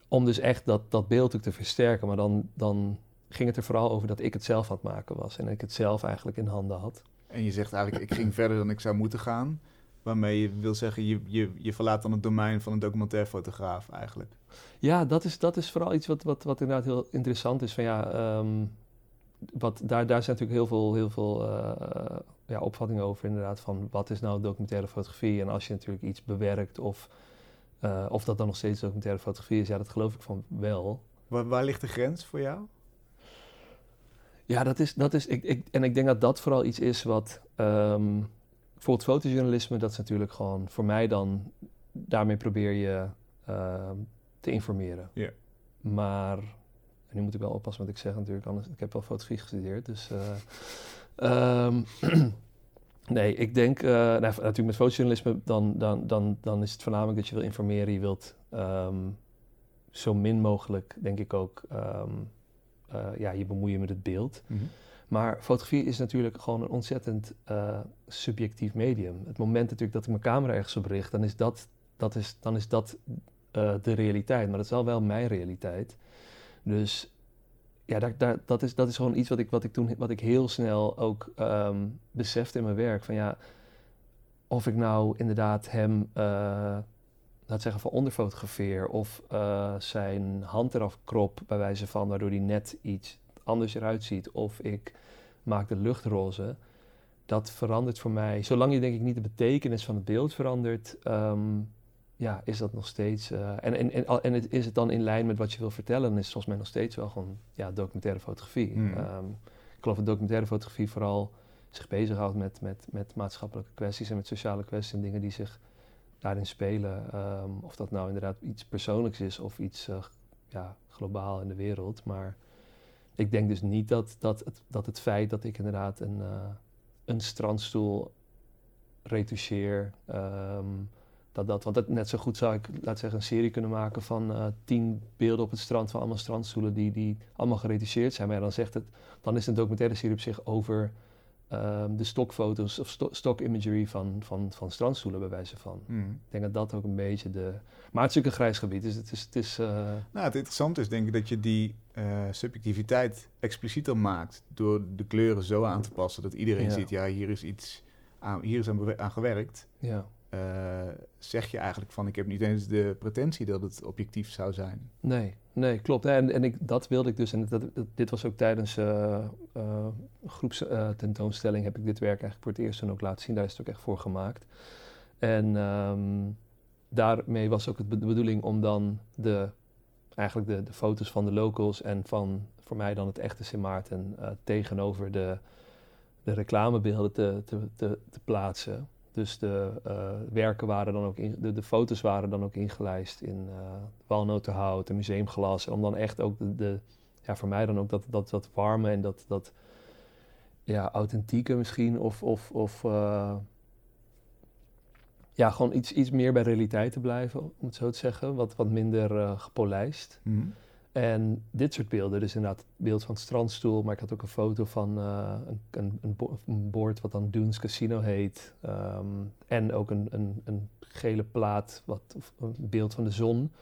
om dus echt dat, dat beeld ook te versterken. Maar dan, dan ging het er vooral over dat ik het zelf aan het maken was. En ik het zelf eigenlijk in handen had. En je zegt eigenlijk, ik ging verder dan ik zou moeten gaan. Waarmee je wil zeggen, je, je, je verlaat dan het domein van een documentairfotograaf eigenlijk. Ja, dat is, dat is vooral iets wat, wat, wat inderdaad heel interessant is. Van ja, ehm, wat, daar, daar zijn natuurlijk heel veel, heel veel eh, ja, opvattingen over inderdaad. Van wat is nou documentaire fotografie? En als je natuurlijk iets bewerkt of, eh, of dat dan nog steeds documentaire fotografie is. Ja, dat geloof ik van wel. Waar, waar ligt de grens voor jou? Ja, dat is, dat is ik, ik, en ik denk dat dat vooral iets is wat, ehm, bijvoorbeeld fotojournalisme, dat is natuurlijk gewoon voor mij dan, daarmee probeer je ehm, te informeren. Ja. Maar, en nu moet ik wel oppassen wat ik zeg natuurlijk, anders, ik heb wel fotografie gestudeerd, dus... eh, ehm, [CLEARS THROAT] nee, ik denk, eh, nou, natuurlijk met fotojournalisme, dan, dan, dan, dan is het voornamelijk dat je wil informeren, je wilt ehm, zo min mogelijk, denk ik ook, eh, ja, je bemoeien met het beeld. Maar fotografie is natuurlijk gewoon een ontzettend eh, subjectief medium. Het moment natuurlijk dat ik mijn camera ergens op richt, dan is dat, dat, is, dan is dat eh, de realiteit. Maar dat is wel wel mijn realiteit. Dus ja, dat, is, dat is gewoon iets wat ik, wat ik toen wat ik heel snel ook ehm, besefte in mijn werk. Van ja, of ik nou inderdaad hem, eh laat zeggen, van onder fotografeer of zijn hand eraf krop, bij wijze van, waardoor hij net iets anders eruit ziet. Of ik maak de lucht roze. Dat verandert voor mij. Zolang je denk ik niet de betekenis van het beeld verandert, ehm, ja, is dat nog steeds. eh, en, en, en, en het, is het dan in lijn met wat je wil vertellen, dan is het volgens mij nog steeds wel gewoon ja, documentaire fotografie. Hmm. Ehm, ik geloof dat documentaire fotografie vooral zich bezighoudt met, met, met maatschappelijke kwesties en met sociale kwesties en dingen die zich daarin spelen. Ehm, of dat nou inderdaad iets persoonlijks is of iets eh, ja, globaal in de wereld. Maar ik denk dus niet dat, dat, het, dat het feit dat ik inderdaad een, eh, een strandstoel retoucheer, ehm, dat, dat, want dat, net zo goed zou ik, laat zeggen, een serie kunnen maken van eh, tien beelden op het strand van allemaal strandstoelen die, die allemaal geretuseerd zijn. Maar ja, dan, zegt het, dan is een documentaire serie op zich over ehm, de stokfoto's of sto stock imagery van, van, van strandstoelen bij wijze van. Mhm. Ik denk dat dat ook een beetje de... Maar het is natuurlijk een grijs gebied, dus het is... Het is eh, Nou, het interessante is denk ik dat je die eh, subjectiviteit explicieter maakt door de kleuren zo aan te passen dat iedereen Ja. ziet, ja, hier is iets aan, hier is aan gewerkt. ja. Eh, zeg je eigenlijk van, ik heb niet eens de pretentie dat het objectief zou zijn. Nee, nee, klopt. En en ik, dat wilde ik dus. En dat, dit was ook tijdens eh eh groepstentoonstelling heb ik dit werk eigenlijk voor het eerst dan ook laten zien. Daar is het ook echt voor gemaakt. En ehm, daarmee was ook de bedoeling om dan de, eigenlijk de, de foto's van de locals en van voor mij dan het echte Sint Maarten tegenover de, de reclamebeelden te, te, te plaatsen. Dus de eh, werken waren dan ook in, de, de foto's waren dan ook ingelijst in eh walnotenhout en museumglas. Om dan echt ook de, ja, voor mij dan ook dat, dat, dat warme en dat, dat ja, authentieke misschien. Of, of, of eh, ja, gewoon iets, iets meer bij realiteit te blijven, om het zo te zeggen. Wat, wat minder gepolijst. Mhm. En dit soort beelden, dus inderdaad het beeld van het strandstoel, maar ik had ook een foto van eh, een, een, een, bo- een bord wat dan Dunes Casino heet. Ehm, en ook een, een, gele plaat, wat, of een beeld van de zon.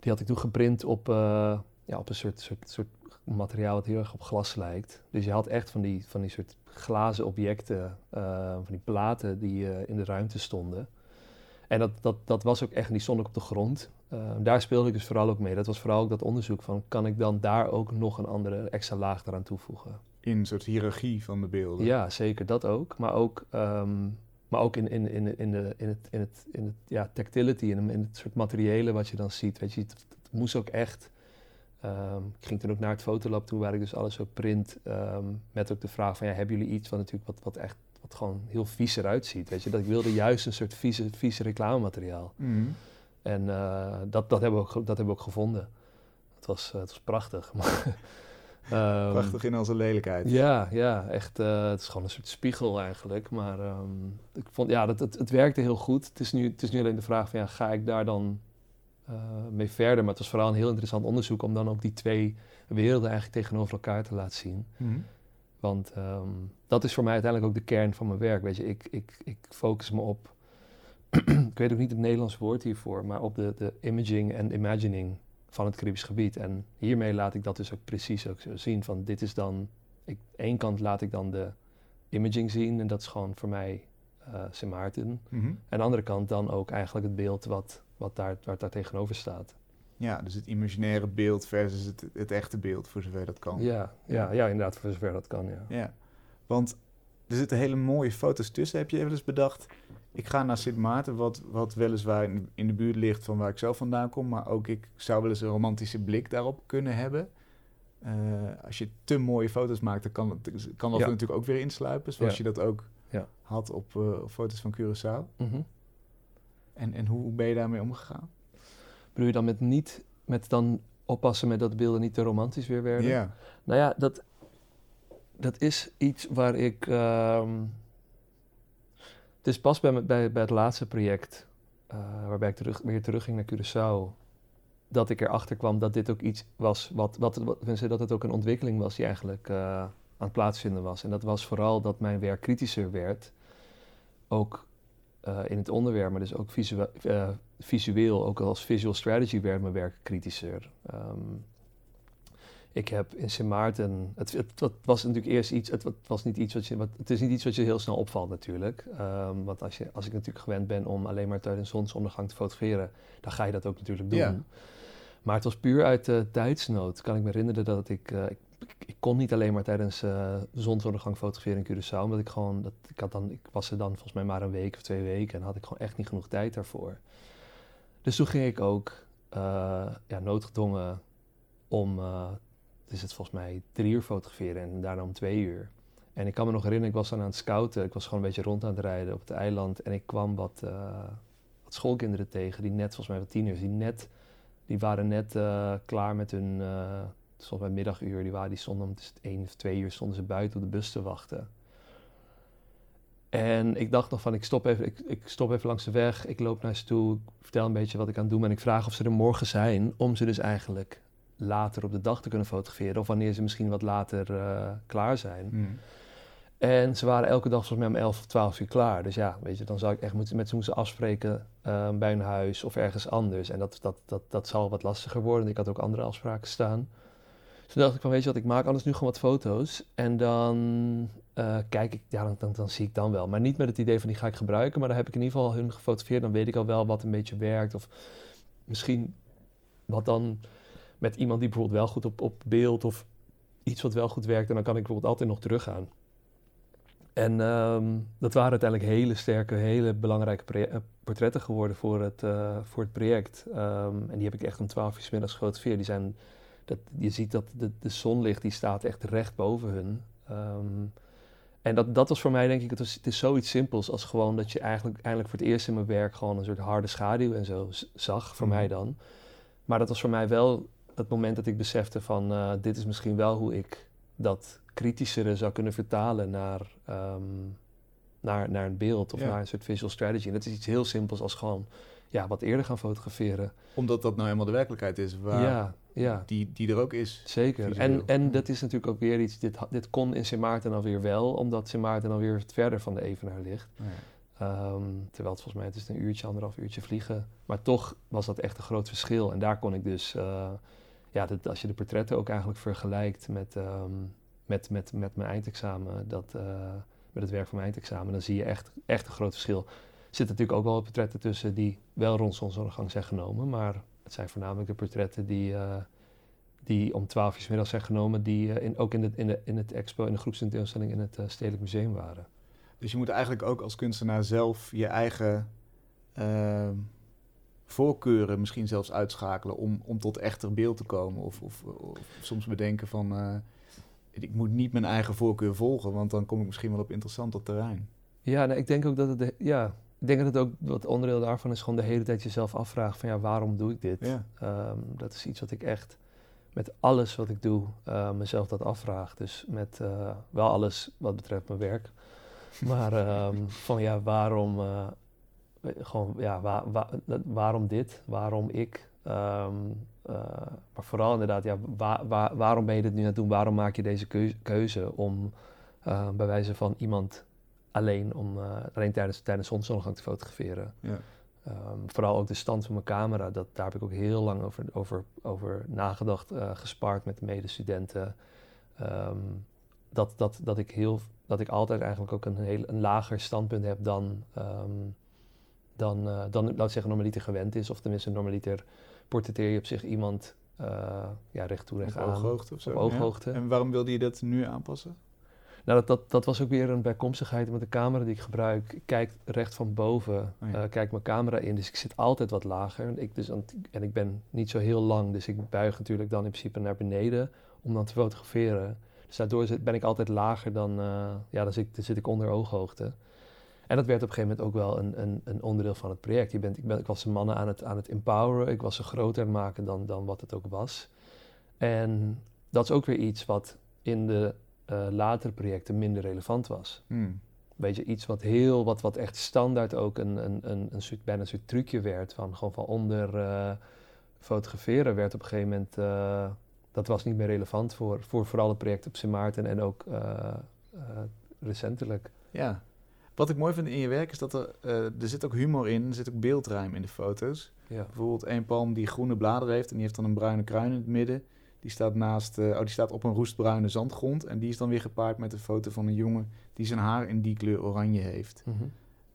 Die had ik toen geprint op, eh, ja, op een soort, soort, soort materiaal wat heel erg op glas lijkt. Dus je had echt van die, van die soort glazen objecten, eh, van die platen die in de ruimte stonden. En dat, dat, dat was ook echt, die stond op de grond. Eh, daar speelde ik dus vooral ook mee. Dat was vooral ook dat onderzoek van, kan ik dan daar ook nog een andere extra laag eraan toevoegen? In een soort hiërarchie van de beelden. Ja, zeker, dat ook. Maar ook, ehm, maar ook in, in, in, in, de, in het, in het, in het ja, tactility, in, in het soort materiële wat je dan ziet. Weet je, het, het moest ook echt... ehm, ik ging toen ook naar het fotolab toe, waar ik dus alles ook print. ehm, met ook de vraag van, ja, hebben jullie iets wat natuurlijk wat, wat echt wat gewoon heel vies eruit ziet? Weet je, dat ik wilde juist een soort vieze, vieze reclamemateriaal. Mhm. En eh, dat, dat, hebben we ook, dat hebben we ook gevonden. Het was, eh, het was prachtig. [LAUGHS] maar, ehm, Prachtig in onze lelijkheid. Ja, ja, echt. eh, het is gewoon een soort spiegel eigenlijk. Maar ehm, ik vond, ja, dat, het, het werkte heel goed. Het is, nu, het is nu alleen de vraag van, ja, ga ik daar dan eh, mee verder? Maar het was vooral een heel interessant onderzoek om dan ook die twee werelden eigenlijk tegenover elkaar te laten zien. Mhm. Want ehm, dat is voor mij uiteindelijk ook de kern van mijn werk. Weet je, ik, ik, ik focus me op, ik weet ook niet het Nederlands woord hiervoor, maar op de, de imaging en imagining van het Caribisch gebied. En hiermee laat ik dat dus ook precies ook zo zien. Van dit is dan, ik, één kant laat ik dan de imaging zien en dat is gewoon voor mij eh Sint Maarten. Mhm. En aan de andere kant dan ook eigenlijk het beeld wat, wat, daar, wat daar tegenover staat. Ja, dus het imaginaire beeld versus het, het echte beeld, voor zover dat kan. Ja, ja, ja, inderdaad, voor zover dat kan, ja. Ja, want er zitten hele mooie foto's tussen. Heb je even eens bedacht, ik ga naar Sint Maarten, wat, wat weliswaar in, in de buurt ligt van waar ik zelf vandaan kom, maar ook ik zou wel eens een romantische blik daarop kunnen hebben. Eh, als je te mooie foto's maakt, dan kan, kan dat Ja. natuurlijk ook weer insluipen, zoals Ja. je dat ook Ja. had op, eh, op foto's van Curaçao. Mhm. En, en hoe, hoe ben je daarmee omgegaan? Bedoel je dan met niet, met dan oppassen met dat beelden niet te romantisch weer werden? Ja, Nou ja, dat, dat is iets waar ik. ehm, het is pas bij, bij, bij het laatste project, eh, waarbij ik terug, weer terugging naar Curaçao, dat ik erachter kwam dat dit ook iets was, wat, wat, dat het ook een ontwikkeling was die eigenlijk eh, aan het plaatsvinden was. En dat was vooral dat mijn werk kritischer werd, ook eh, in het onderwerp, maar dus ook eh, visueel, ook als visual strategy werd mijn werk kritischer. Ehm, ik heb in Sint Maarten, het, het, het was natuurlijk eerst iets, het, het was niet iets wat je, wat, het is niet iets wat je heel snel opvalt natuurlijk. Ehm, want als, je, als ik natuurlijk gewend ben om alleen maar tijdens zonsondergang te fotograferen, dan ga je dat ook natuurlijk doen. Maar het was puur uit de tijdsnood. Kan ik me herinneren dat ik, eh, ik, kon niet alleen maar tijdens eh, zonsondergang fotograferen in Curaçao, omdat ik gewoon, dat, ik, had dan, ik was er dan volgens mij maar een week of twee weken en had ik gewoon echt niet genoeg tijd daarvoor. Dus toen ging ik ook eh, ja, noodgedwongen om, is het volgens mij drie uur fotograferen en daarna om twee uur. En ik kan me nog herinneren, ik was dan aan het scouten, ik was gewoon een beetje rond aan het rijden op het eiland en ik kwam wat, eh, wat schoolkinderen tegen, die net, volgens mij wat tieners, die net, die waren net eh, klaar met hun, was volgens mij middaguur, die, waren, die stonden om één of twee uur stonden ze buiten op de bus te wachten. En ik dacht nog van, ik stop, even, ik, ik stop even langs de weg, ik loop naar ze toe, ik vertel een beetje wat ik aan het doen. En ik vraag of ze er morgen zijn, om ze dus eigenlijk later op de dag te kunnen fotograferen. Of wanneer ze misschien wat later uh, klaar zijn. Hmm. En ze waren elke dag volgens mij om 11 of 12 uur klaar. Dus ja, weet je, dan zou ik echt moeten, met ze moeten afspreken uh, bij een huis of ergens anders. En dat, dat, dat, dat zal wat lastiger worden. Ik had ook andere afspraken staan. Dus toen dacht ik van, weet je wat, ik maak anders nu gewoon wat foto's. En dan uh, kijk ik, ja, dan, dan, dan, zie ik dan wel. Maar niet met het idee van die ga ik gebruiken. Maar dan heb ik in ieder geval hun gefotografeerd. Dan weet ik al wel wat een beetje werkt. Of misschien wat dan met iemand die bijvoorbeeld wel goed op, op beeld of iets wat wel goed werkt. En dan kan ik bijvoorbeeld altijd nog teruggaan. En um, dat waren uiteindelijk hele sterke, hele belangrijke eh, portretten geworden voor het, uh, voor het project. Um, en die heb ik echt om 12 uur s middags gefotografeerd. Die zijn, dat, je ziet dat de, de zonlicht die staat echt recht boven hun. Um, en dat, dat was voor mij denk ik, het, was, het is zoiets simpels als gewoon dat je eigenlijk eindelijk voor het eerst in mijn werk gewoon een soort harde schaduw en zo zag, voor mm. mij dan. Maar dat was voor mij wel het moment dat ik besefte van uh, dit is misschien wel hoe ik dat kritischere zou kunnen vertalen naar, um, naar, naar een beeld of Ja. naar een soort visual strategy. En dat is iets heel simpels als gewoon ja, wat eerder gaan fotograferen. Omdat dat nou helemaal de werkelijkheid is waar Ja, ja. die, die er ook is. Zeker. Visueel. En, en dat is natuurlijk ook weer iets, dit, dit kon in Sint Maarten alweer wel, omdat Sint Maarten alweer wat verder van de Evenaar ligt. Ja. Ehm, terwijl het volgens mij het is een uurtje, anderhalf uurtje vliegen. Maar toch was dat echt een groot verschil. En daar kon ik dus, eh, ja, dat, als je de portretten ook eigenlijk vergelijkt met, ehm, met, met, met mijn eindexamen, dat, eh, met het werk van mijn eindexamen, dan zie je echt, echt een groot verschil. Er zitten natuurlijk ook wel portretten tussen die wel rond zonsondergang zijn genomen, maar het zijn voornamelijk de portretten die, eh, die om 12 uur middags zijn genomen, die eh, in, ook in, de, in, de, in het expo, in de groepstentoonstelling in het Stedelijk Museum waren. Dus je moet eigenlijk ook als kunstenaar zelf je eigen ehm, voorkeuren misschien zelfs uitschakelen om, om tot echter beeld te komen. Of, of, of soms bedenken van eh, ik moet niet mijn eigen voorkeur volgen, want dan kom ik misschien wel op interessanter terrein. Ja, nou, ik denk ook dat het, de- ja, ik denk dat het ook, wat onderdeel daarvan is gewoon de hele tijd jezelf afvragen van ja, waarom doe ik dit? Ja. Ehm, dat is iets wat ik echt met alles wat ik doe eh, mezelf dat afvraag. Dus met eh, wel alles wat betreft mijn werk. [LAUGHS] Maar ehm, van ja, waarom, gewoon, ja, wa- wa- dat- waarom dit? Waarom ik? Ehm, eh, maar vooral inderdaad, ja, wa- wa- waarom ben je dit nu aan het doen? Waarom maak je deze keu- keuze om eh, bij wijze van iemand alleen, om, eh, alleen tijdens, tijdens zonsondergang te fotograferen? Ja. Ehm, vooral ook de stand van mijn camera, dat, daar heb ik ook heel lang over, over, over nagedacht, eh gespaard met medestudenten. Ehm, dat, dat, dat, ik heel, dat ik altijd eigenlijk ook een, heel, een lager standpunt heb dan, dan, eh, dan laat zeggen, normaliter gewend is. Of tenminste, normaliter portretteer je op zich iemand eh, ja, recht toe, recht Op aan. ooghoogte of zo. Op ooghoogte. Ja. En waarom wilde je dat nu aanpassen? Nou, dat, dat, dat was ook weer een bijkomstigheid met de camera die ik gebruik. Ik kijk recht van boven, Oh ja. eh, kijk mijn camera in, dus ik zit altijd wat lager. Ik dus, en ik ben niet zo heel lang, dus ik buig natuurlijk dan in principe naar beneden om dan te fotograferen. Dus daardoor ben ik altijd lager dan, ja, dan zit, dan zit ik onder ooghoogte. En dat werd op een gegeven moment ook wel een, een, een onderdeel van het project. Je bent, ik, ben, ik was de mannen aan het, aan het empoweren, ik was ze groter maken dan, dan wat het ook was. En dat is ook weer iets wat in de eh, latere projecten minder relevant was. Hmm. Weet je, iets wat heel, wat, wat echt standaard ook een, een, een, een soort, bijna een soort trucje werd. Van gewoon van onder eh, fotograferen werd op een gegeven moment, eh, dat was niet meer relevant voor, voor vooral het project op Sint Maarten en ook recentelijk. Ja. Wat ik mooi vind in je werk is dat er, eh, er zit ook humor in, er zit ook beeldruim in de foto's. Ja. Bijvoorbeeld één palm die groene bladeren heeft en die heeft dan een bruine kruin in het midden. Die staat, naast, eh, oh, die staat op een roestbruine zandgrond en die is dan weer gepaard met een foto van een jongen die zijn haar in die kleur oranje heeft.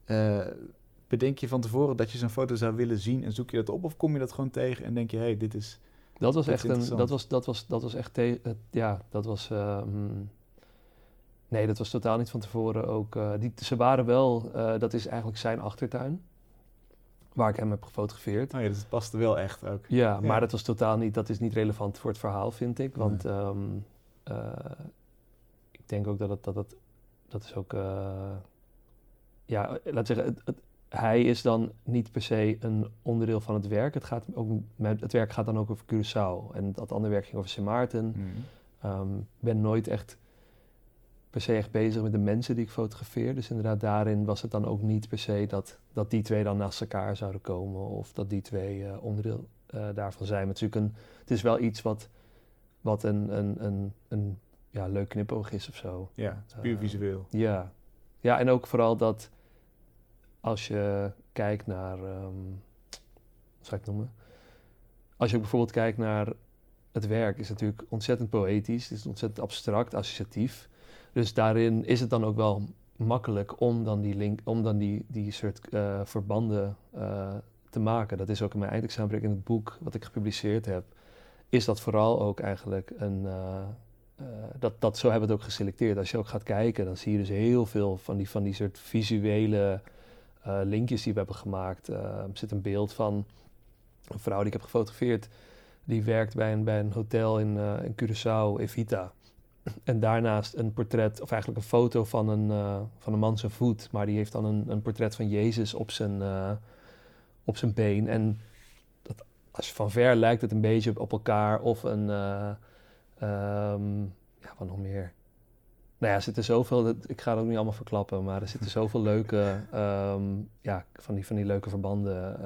Eh, bedenk je van tevoren dat je zo'n foto zou willen zien en zoek je dat op of kom je dat gewoon tegen en denk je, hé, hey, dit is... Dat was echt een, dat was, dat was, dat was echt, ja, dat was, eh, mm, nee, dat was totaal niet van tevoren ook. eh, die, ze waren wel, eh, dat is eigenlijk zijn achtertuin, waar ik hem heb gefotografeerd. Oh ja, dus het past er wel echt ook. Ja, Ja. maar dat was totaal niet, dat is niet relevant voor het verhaal, vind ik. Want ehm, eh, ik denk ook dat het, dat het, dat is ook, ja, laat zeggen, het, het- hij is dan niet per se een onderdeel van het werk. Het, gaat ook, met- het werk gaat dan ook over Curaçao. En dat andere werk ging over Sint Maarten. Hmm. Ehm, Ik ben nooit echt per se echt bezig met de mensen die ik fotografeer. Dus inderdaad, daarin was het dan ook niet per se dat, dat die twee dan naast elkaar zouden komen of dat die twee eh, onderdeel uh, daarvan zijn. Maar is, een, het is wel iets wat, wat een, een, een, een ja, leuk knipoog is of zo. Ja, het is puur Uh, visueel. Ja. ja, en ook vooral dat als je kijkt naar, ehm wat zou ik het noemen? Als je ook bijvoorbeeld kijkt naar het werk, is het natuurlijk ontzettend poëtisch, het is ontzettend abstract, associatief. Dus daarin is het dan ook wel makkelijk om dan die link, om dan die, die soort eh, verbanden eh, te maken. Dat is ook in mijn eindexamenwerk in het boek wat ik gepubliceerd heb, is dat vooral ook eigenlijk een. eh, dat, dat, zo hebben we het ook geselecteerd. Als je ook gaat kijken, dan zie je dus heel veel van die, van die soort visuele linkjes die we hebben gemaakt. Er zit een beeld van een vrouw die ik heb gefotografeerd. Die werkt bij een, bij een hotel in, in Curaçao, Evita. En daarnaast een portret, of eigenlijk een foto van een, eh, van een man zijn voet. Maar die heeft dan een, een portret van Jezus op zijn, eh, op zijn been. En dat, als je van ver lijkt het een beetje op, op elkaar. Of een, eh, ehm, ja, wat nog meer? Nou ja, er zitten zoveel, dat- ik ga het ook niet allemaal verklappen, maar er zitten zoveel [LAUGHS] leuke, ehm, ja, van die, van die leuke verbanden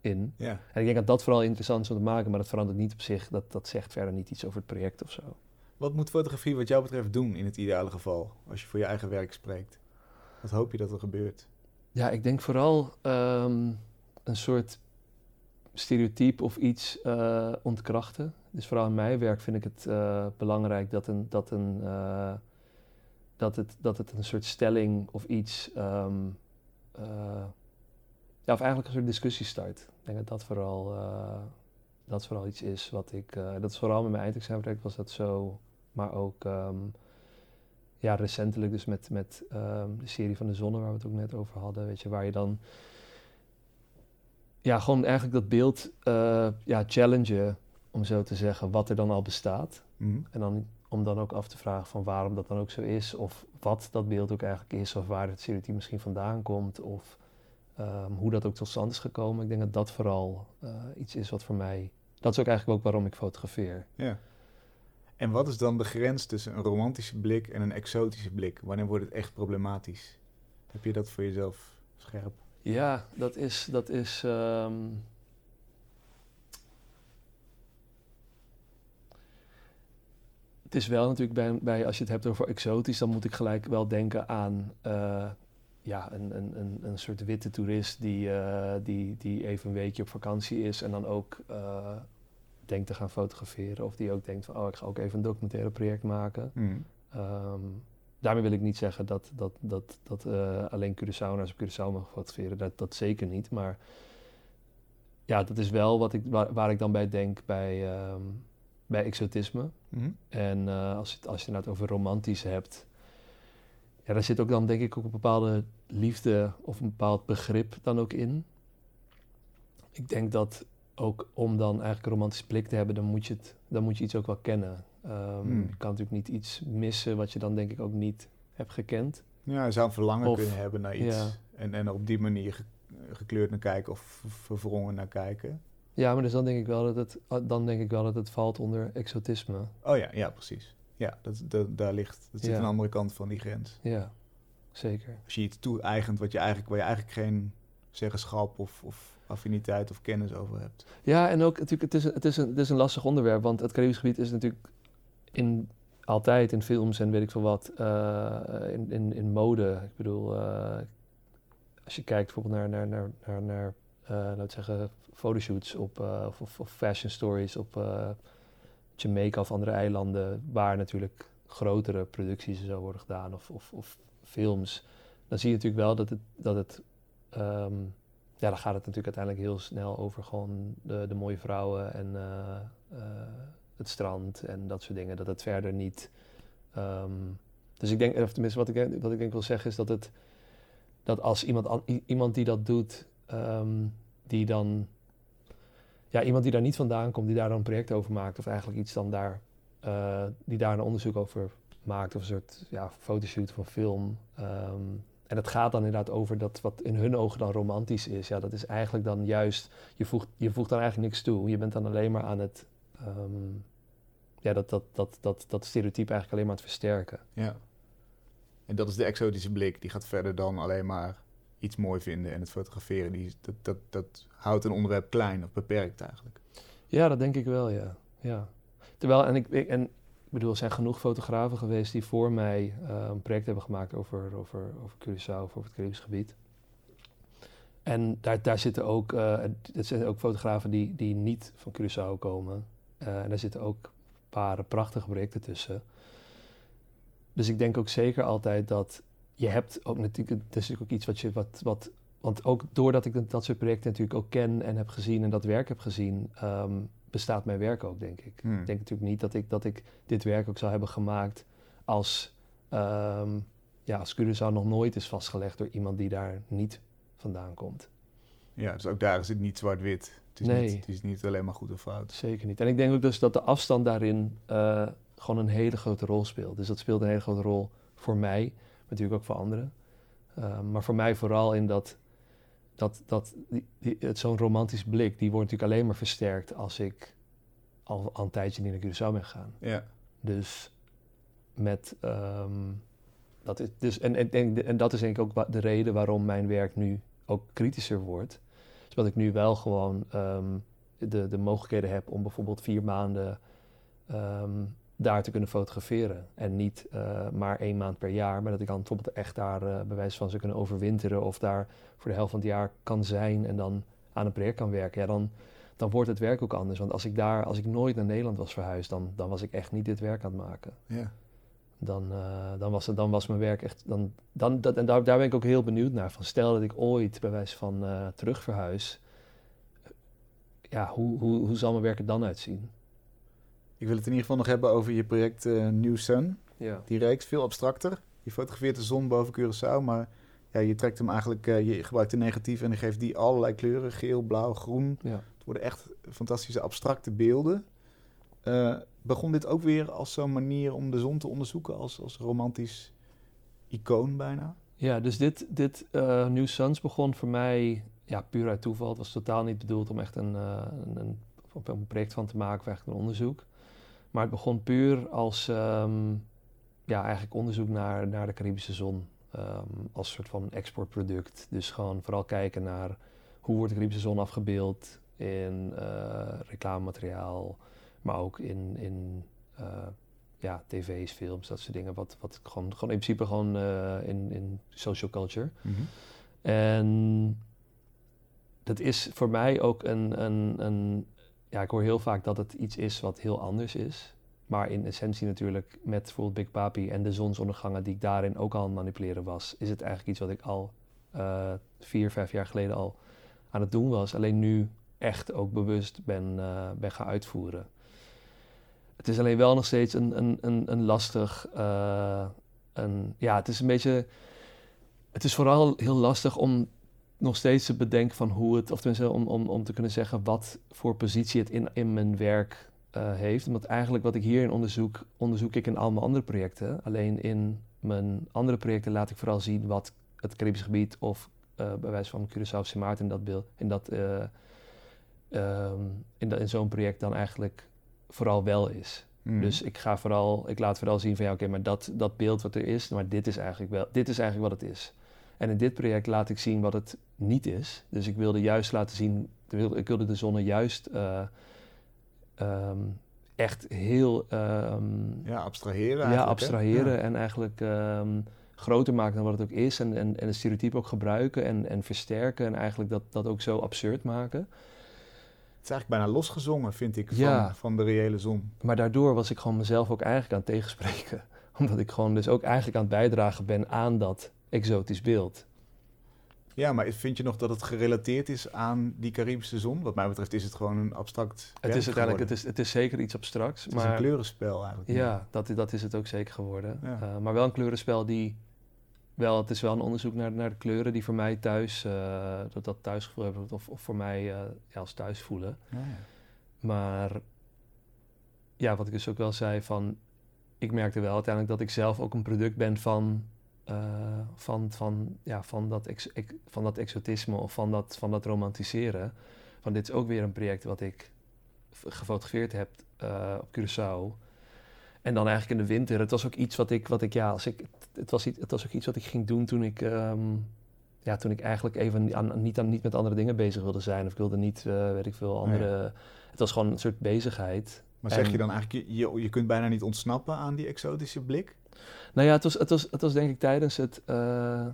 in. Ja. En ik denk dat dat vooral interessant is om te maken, maar dat verandert niet op zich, dat, dat zegt verder niet iets over het project of zo. Wat moet fotografie wat jou betreft doen in het ideale geval, als je voor je eigen werk spreekt? Wat hoop je dat er gebeurt? Ja, ik denk vooral ehm, een soort stereotype of iets eh, ontkrachten. Dus vooral in mijn werk vind ik het eh, belangrijk dat, een, dat, een, eh, dat, het, dat het een soort stelling of iets, ehm, eh, ja, of eigenlijk een soort discussie start. Ik denk dat dat vooral, dat vooral iets is wat ik, dat is vooral met mijn eindexamenwerk was dat zo, maar ook ehm, ja, recentelijk dus met, met ehm, de serie van de Zonne, waar we het ook net over hadden, weet je, waar je dan ja, gewoon eigenlijk dat beeld eh ja, challengen, om zo te zeggen, wat er dan al bestaat. Mhm. En dan om dan ook af te vragen van waarom dat dan ook zo is, of wat dat beeld ook eigenlijk is, of waar het stereotype misschien vandaan komt, of ehm, hoe dat ook tot stand is gekomen. Ik denk dat dat vooral eh, iets is wat voor mij, dat is ook eigenlijk ook waarom ik fotografeer. Ja. En wat is dan de grens tussen een romantische blik en een exotische blik? Wanneer wordt het echt problematisch? Heb je dat voor jezelf scherp? Ja, dat is. Dat is ehm, Het is wel natuurlijk bij, bij, als je het hebt over exotisch, dan moet ik gelijk wel denken aan eh, ja, een, een, een, een soort witte toerist die, eh, die, die even een weekje op vakantie is en dan ook eh, denkt te gaan fotograferen. Of die ook denkt van, oh, ik ga ook even een documentaire project maken. Mhm. Ehm, daarmee wil ik niet zeggen dat, dat, dat, dat eh, alleen Curaçao'naars op Curaçao mogen fotograferen. Dat, dat zeker niet. Maar ja, dat is wel wat ik, waar, waar ik dan bij denk bij, ehm, bij exotisme. Mhm. En eh, als, je het, als je het over romantisch hebt, ja, daar zit ook dan denk ik ook een bepaalde liefde of een bepaald begrip dan ook in. Ik denk dat ook om dan eigenlijk een romantische blik te hebben, dan moet je, het, dan moet je iets ook wel kennen. Ehm, Hmm. Je kan natuurlijk niet iets missen wat je dan denk ik ook niet hebt gekend. Ja, je zou een verlangen Of- kunnen hebben naar iets. ja. En, en op die manier ge- gekleurd naar kijken of verwrongen naar kijken. Ja, maar dus dan denk ik wel dat het, dan denk ik wel dat het valt onder exotisme. Oh ja, ja, precies. Ja, dat, dat, daar ligt. Dat zit Ja. aan de andere kant van die grens. Ja, zeker. Als je iets toe-eigent wat je eigenlijk, waar je eigenlijk geen zeggenschap of, of affiniteit of kennis over hebt. Ja, en ook natuurlijk, het is, het, is een, het is een lastig onderwerp, want het Caribisch gebied is natuurlijk in, altijd in films en weet ik veel wat, eh, in, in, in mode. Ik bedoel, eh, als je kijkt bijvoorbeeld naar, naar, naar, naar, naar eh, laten zeggen, fotoshoots op, of, of, of fashion stories op Jamaica of andere eilanden, waar natuurlijk grotere producties zo worden gedaan, of, of, of films, dan zie je natuurlijk wel dat het, dat het ehm, ja, dan gaat het natuurlijk uiteindelijk heel snel over gewoon de, de mooie vrouwen en eh, eh, het strand en dat soort dingen. Dat het verder niet. ehm, dus ik denk, of tenminste, wat ik, wat ik denk wil zeggen is dat het. Dat als iemand, iemand die dat doet, ehm, die dan. Ja, iemand die daar niet vandaan komt, die daar dan een project over maakt, of eigenlijk iets dan daar. eh, die daar een onderzoek over maakt, of een soort ja, fotoshoot van film. ehm, en het gaat dan inderdaad over dat wat in hun ogen dan romantisch is. Ja, dat is eigenlijk dan juist, je voegt, je voegt dan eigenlijk niks toe. Je bent dan alleen maar aan het, ehm, ja, dat, dat, dat, dat, dat stereotype eigenlijk alleen maar aan het versterken. Ja. En dat is de exotische blik. Die gaat verder dan alleen maar iets mooi vinden en het fotograferen. Die, dat, dat, dat houdt een onderwerp klein of beperkt eigenlijk. Ja, dat denk ik wel, ja. ja. Terwijl, en ik, en ik bedoel, er zijn genoeg fotografen geweest die voor mij uh, een project hebben gemaakt over, over, over Curaçao, over het Caribisch gebied. En daar, daar zitten ook, uh, zijn ook fotografen die, die niet van Curaçao komen. Uh, en daar zitten ook een paar prachtige projecten tussen. Dus ik denk ook zeker altijd dat je hebt ook natuurlijk, dat is natuurlijk ook iets wat je, wat, wat, want ook doordat ik dat soort projecten natuurlijk ook ken en heb gezien en dat werk heb gezien, um, bestaat mijn werk ook, denk ik. Hmm. Ik denk natuurlijk niet dat ik, dat ik dit werk ook zou hebben gemaakt als, um, ja, als Curaçao nog nooit is vastgelegd door iemand die daar niet vandaan komt. Ja, dus ook daar is het niet zwart-wit. Het, is Nee. niet- het is niet alleen maar goed of fout. Zeker niet. En ik denk ook dus dat de afstand daarin eh, gewoon een hele grote rol speelt. Dus dat speelt een hele grote rol voor mij, natuurlijk ook voor anderen. Uh, maar voor mij vooral in dat, dat, dat zo'n romantisch blik, die wordt natuurlijk alleen maar versterkt als ik al, al een tijdje niet naar Curaçao ben gegaan. Ja, Dus met ehm, dat is dus en, en, en, en dat is denk ik ook de reden waarom mijn werk nu ook kritischer wordt. Is dat ik nu wel gewoon ehm, de, de mogelijkheden heb om bijvoorbeeld vier maanden ehm, daar te kunnen fotograferen. En niet eh, maar één maand per jaar, maar dat ik dan bijvoorbeeld echt daar eh, bij wijze van zou kunnen overwinteren of daar voor de helft van het jaar kan zijn en dan aan een project kan werken. Ja, dan, dan wordt het werk ook anders. Want als ik daar, als ik nooit naar Nederland was verhuisd, dan, dan was ik echt niet dit werk aan het maken. ja. Dan, eh, dan, was, het, dan was mijn werk echt. Dan, dan, dat, en daar, daar ben ik ook heel benieuwd naar. Van stel dat ik ooit bij wijze van terug verhuis. Ja, hoe, hoe, hoe zal mijn werk er dan uitzien? Ik wil het in ieder geval nog hebben over je project eh, New Sun. Ja. Die reeks, veel abstracter. Je fotografeert de zon boven Curaçao, maar ja, je trekt hem eigenlijk, eh, je gebruikt de negatief en je geeft die allerlei kleuren, geel, blauw, groen. ja. Het worden echt fantastische abstracte beelden. Eh, begon dit ook weer als zo'n manier om de zon te onderzoeken, als, als romantisch icoon bijna? Ja, dus dit, dit New Suns begon voor mij ja, puur uit toeval. Het was totaal niet bedoeld om echt een, een, een, op een project van te maken of eigenlijk een onderzoek. Maar het begon puur als ehm, ja, eigenlijk onderzoek naar, naar de Caribische zon. ehm, als soort van exportproduct. Dus gewoon vooral kijken naar hoe wordt de Caribische zon afgebeeld in eh reclamemateriaal, maar ook in, in eh, ja, tv's, films, dat soort dingen. Wat, wat gewoon, gewoon in principe gewoon eh, in, in social culture. En dat is voor mij ook een, een, een. Ja, ik hoor heel vaak dat het iets is wat heel anders is. Maar in essentie natuurlijk met bijvoorbeeld Big Papi en de zonsondergangen die ik daarin ook al aan manipuleren was, is het eigenlijk iets wat ik al eh, vier, vijf jaar geleden al aan het doen was. Alleen nu echt ook bewust ben, eh, ben gaan uitvoeren. Het is alleen wel nog steeds een, een, een, een lastig. eh, een, ja, het is een beetje. Het is vooral heel lastig om nog steeds te bedenken van hoe het, of tenminste om, om, om te kunnen zeggen wat voor positie het in, in mijn werk eh, heeft. Omdat eigenlijk wat ik hierin onderzoek, onderzoek ik in al mijn andere projecten. Alleen in mijn andere projecten laat ik vooral zien wat het Caribisch gebied of eh, bij wijze van Curaçao of Sint Maarten in dat beeld, in dat, eh, ehm, in, dat, in zo'n project dan eigenlijk vooral wel is. Mhm. Dus ik ga vooral, ik laat vooral zien van ja, oké, maar dat, dat beeld wat er is, maar dit is eigenlijk wel, dit is eigenlijk wat het is. En in dit project laat ik zien wat het niet is. Dus ik wilde juist laten zien, ik wilde- de zonne juist eh, ehm, echt heel ehm, ja, abstraheren ja, abstraheren Ja. en eigenlijk ehm, groter maken dan wat het ook is. En, en, en het stereotype ook gebruiken en, en versterken en eigenlijk dat, dat ook zo absurd maken. Het is eigenlijk bijna losgezongen, vind ik, van, Ja. van de reële zon. Maar daardoor was ik gewoon mezelf ook eigenlijk aan het tegenspreken. [LAUGHS] Omdat ik gewoon dus ook eigenlijk aan het bijdragen ben aan dat exotisch beeld. Ja, maar vind je nog dat het gerelateerd is aan die Caribische zon? Wat mij betreft is het gewoon een abstract Het is uiteindelijk, het is, het is zeker iets abstracts. Het is maar een kleurenspel eigenlijk. Ja, dat, dat is het ook zeker geworden. Ja. Eh, maar wel een kleurenspel die wel, het is wel een onderzoek naar, naar de kleuren die voor mij thuis, eh, dat dat thuisgevoel hebben of, of voor mij eh, ja, als thuis voelen. Ja, ja. Maar ja, wat ik dus ook wel zei van, ik merkte wel uiteindelijk dat ik zelf ook een product ben van, van, van, ja, van, dat, ex, ex- van dat exotisme of van dat, van dat romantiseren. Van dit is ook weer een project wat ik gefotografeerd heb eh, op Curaçao. En dan eigenlijk in de winter. Het was ook iets wat ik, wat ik ja, als ik, het was, het was ook iets wat ik ging doen toen ik, ehm, ja, toen ik eigenlijk even aan, niet, aan, niet met andere dingen bezig wilde zijn. Of ik wilde niet, uh, weet ik veel, andere... Het was gewoon een soort bezigheid. Maar zeg je dan eigenlijk, je, je kunt bijna niet ontsnappen aan die exotische blik? Nou ja, het was, het was, het was denk ik tijdens het, uh,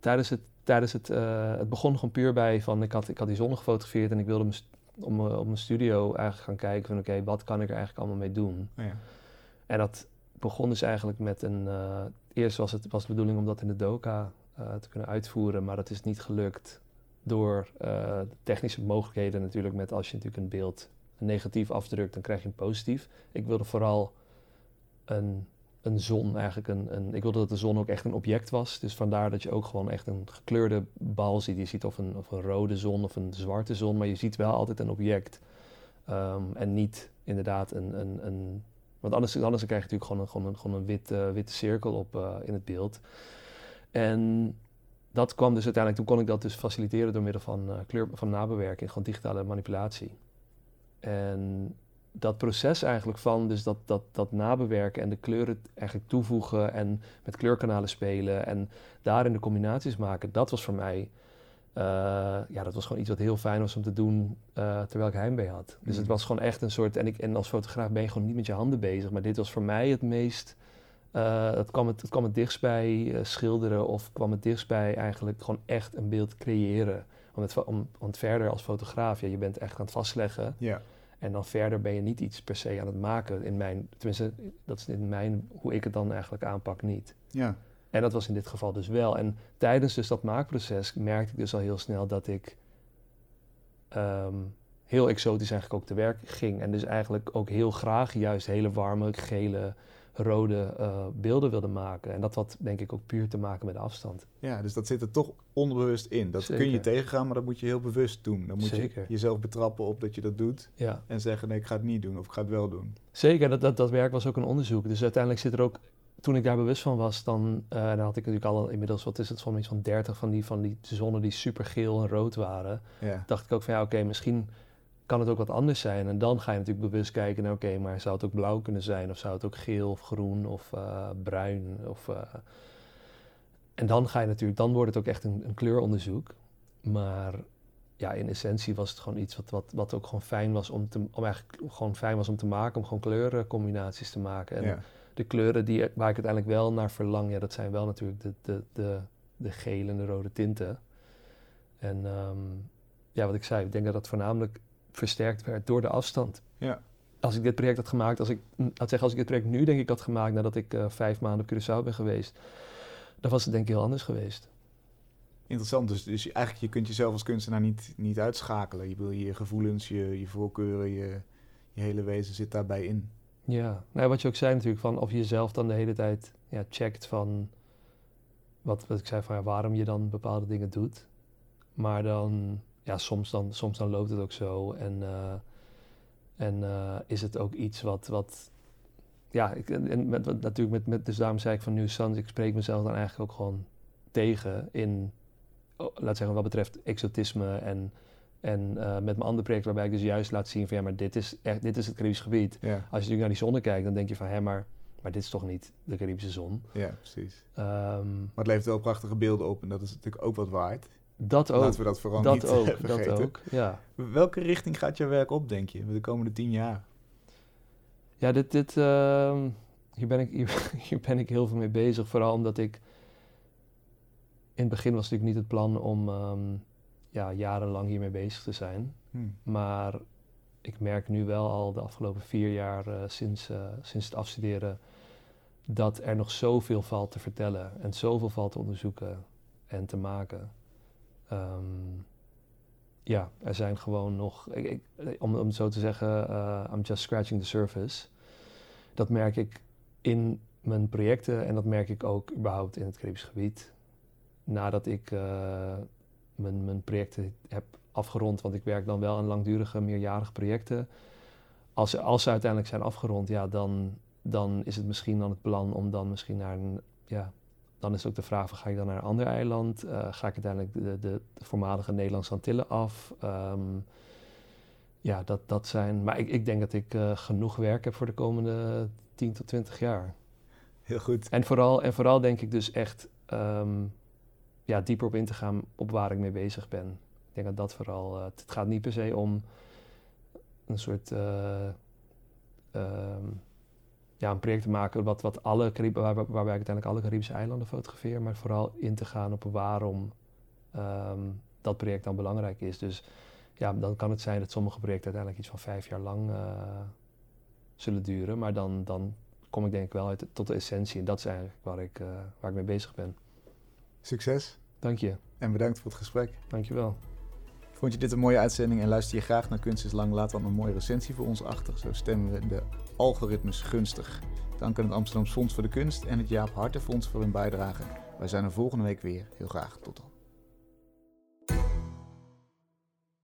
tijdens het, tijdens het, uh, het begon gewoon puur bij van, ik had, ik had die zon gefotografeerd en ik wilde om, op mijn studio eigenlijk gaan kijken van, oké, wat kan ik er eigenlijk allemaal mee doen? Ja. En dat begon dus eigenlijk met een, uh, eerst was het was de bedoeling om dat in de doka te kunnen uitvoeren, maar dat is niet gelukt door technische mogelijkheden natuurlijk met als je natuurlijk een beeld een negatief afdrukt, dan krijg je een positief. Ik wilde vooral een, een zon, eigenlijk een, een, ik wilde dat de zon ook echt een object was. Dus vandaar dat je ook gewoon echt een gekleurde bal ziet. Je ziet of een, of een rode zon of een zwarte zon, maar je ziet wel altijd een object. Ehm, en niet inderdaad een, een, een want anders, anders krijg je natuurlijk gewoon een, gewoon een, gewoon een wit, uh, witte cirkel op uh, in het beeld. En dat kwam dus uiteindelijk, toen kon ik dat dus faciliteren door middel van, uh, kleur, van nabewerking, gewoon digitale manipulatie. En dat proces eigenlijk van dus dat, dat, dat nabewerken en de kleuren eigenlijk toevoegen en met kleurkanalen spelen en daarin de combinaties maken, dat was voor mij, uh, ja, dat was gewoon iets wat heel fijn was om te doen uh, terwijl ik heimwee had. Dus het mm. was gewoon echt een soort, en, ik, en als fotograaf ben je gewoon niet met je handen bezig, maar dit was voor mij het meest, uh, het, kwam het, het kwam het dichtst bij schilderen of kwam het dichtst bij eigenlijk gewoon echt een beeld creëren. Want, het, om, want verder als fotograaf, ja, je bent echt aan het vastleggen. Ja. En dan verder ben je niet iets per se aan het maken. In mijn, tenminste, dat is in mijn, hoe ik het dan eigenlijk aanpak, niet. Ja. En dat was in dit geval dus wel. En tijdens dus dat maakproces merkte ik dus al heel snel dat ik um, heel exotisch eigenlijk ook te werk ging. En dus eigenlijk ook heel graag juist hele warme, gele, rode uh, beelden wilde maken. En dat had denk ik ook puur te maken met de afstand. Ja, dus dat zit er toch onbewust in. Dat kun je tegengaan, maar dat moet je heel bewust doen. Dan moet Zeker. je jezelf betrappen op dat je dat doet. Ja. En zeggen, nee, ik ga het niet doen of ik ga het wel doen. Zeker, dat, dat, dat werk was ook een onderzoek. Dus uiteindelijk zit er ook... Toen ik daar bewust van was, dan, uh, dan had ik natuurlijk al inmiddels, wat is het, van iets van 30 van die, van die zonnen die super geel en rood waren. Ja. Dacht ik ook van ja, oké, misschien kan het ook wat anders zijn. En dan ga je natuurlijk bewust kijken naar, oké, maar zou het ook blauw kunnen zijn? Of zou het ook geel of groen of uh, bruin? Of, uh... En dan ga je natuurlijk, dan wordt het ook echt een, een, kleuronderzoek. Maar ja, in essentie was het gewoon iets wat, wat, wat ook gewoon fijn was om, te, om eigenlijk gewoon fijn was om te maken, om gewoon kleurencombinaties te maken. En de kleuren die, waar ik uiteindelijk wel naar verlang, ja, dat zijn wel natuurlijk de, de, de, de gele en de rode tinten. En um, ja, wat ik zei, ik denk dat dat voornamelijk versterkt werd door de afstand. Ja. Als ik dit project had gemaakt, als ik, had zeggen, als ik dit project nu denk ik had gemaakt nadat ik uh, vijf maanden op Curaçao ben geweest, dan was het denk ik heel anders geweest. Interessant, dus, dus eigenlijk je kunt jezelf als kunstenaar niet, niet uitschakelen. Je wil je gevoelens, je, je voorkeuren, je, je hele wezen zit daarbij in. Ja, nou, wat je ook zei natuurlijk, van of je jezelf dan de hele tijd ja, checkt van wat, wat ik zei van ja, waarom je dan bepaalde dingen doet. Maar dan ja, soms dan, soms dan loopt het ook zo. En, uh, en uh, is het ook iets wat, wat ja, ik, en met, natuurlijk met, met, dus daarom zei ik van nu Sans, ik spreek mezelf dan eigenlijk ook gewoon tegen in, oh, laat zeggen wat betreft exotisme en, en uh, met mijn andere project waarbij ik dus juist laat zien van ja, maar dit is, echt, dit is het Caribisch gebied. Ja. Als je natuurlijk naar die zonne kijkt, dan denk je van hé, maar, maar dit is toch niet de Caribische zon. Ja, precies. Um, maar het levert wel prachtige beelden op en dat is natuurlijk ook wat waard. Dat ook. Laten we dat vooral dat niet ook, vergeten. Dat ook, ja. Welke richting gaat jouw werk op, denk je, de komende tien jaar? Ja, dit, dit, uh, hier, ben ik, [LAUGHS] hier, ben ik heel veel mee bezig. Vooral omdat ik... In het begin was natuurlijk niet het plan om um, ja, jarenlang hiermee bezig te zijn. Hmm. Maar ik merk nu wel al de afgelopen vier jaar uh, sinds, uh, sinds het afstuderen... dat er nog zoveel valt te vertellen en zoveel valt te onderzoeken en te maken. Um, ja, er zijn gewoon nog, ik, om, om het zo te zeggen, uh, I'm just scratching the surface. Dat merk ik in mijn projecten en dat merk ik ook überhaupt in het Caribisch. Nadat ik uh, mijn, mijn projecten heb afgerond, want ik werk dan wel aan langdurige, meerjarige projecten. Als, als ze uiteindelijk zijn afgerond, ja, dan, dan is het misschien dan het plan om dan misschien naar een ja, dan is ook de vraag: van, ga ik dan naar een ander eiland? Uh, ga ik uiteindelijk de, de, de, voormalige Nederlandse Antillen af? Um, ja, dat, dat zijn. Maar ik, ik denk dat ik uh, genoeg werk heb voor de komende 10 tot 20 jaar. Heel goed. En vooral, en vooral denk ik dus echt ehm, ja, dieper op in te gaan op waar ik mee bezig ben. Ik denk dat dat vooral. Uh, het gaat niet per se om een soort. Um, ja, een project te maken wat, wat alle Carib waar, waarbij ik uiteindelijk alle Caribische eilanden fotografeer, maar vooral in te gaan op waarom um, dat project dan belangrijk is. Dus ja, dan kan het zijn dat sommige projecten uiteindelijk iets van vijf jaar lang uh, zullen duren, maar dan, dan kom ik denk ik wel uit, tot de essentie en dat is eigenlijk waar ik, uh, waar ik mee bezig ben. Succes. Dank je. En bedankt voor het gesprek. Dank je wel. Vond je dit een mooie uitzending en luister je graag naar Kunst is Lang? Laat dan een mooie recensie voor ons achter. Zo stemmen we de algoritmes gunstig. Dank aan het Amsterdam Fonds voor de Kunst en het Jaap Hartenfonds voor hun bijdrage. Wij zijn er volgende week weer. Heel graag. Tot dan.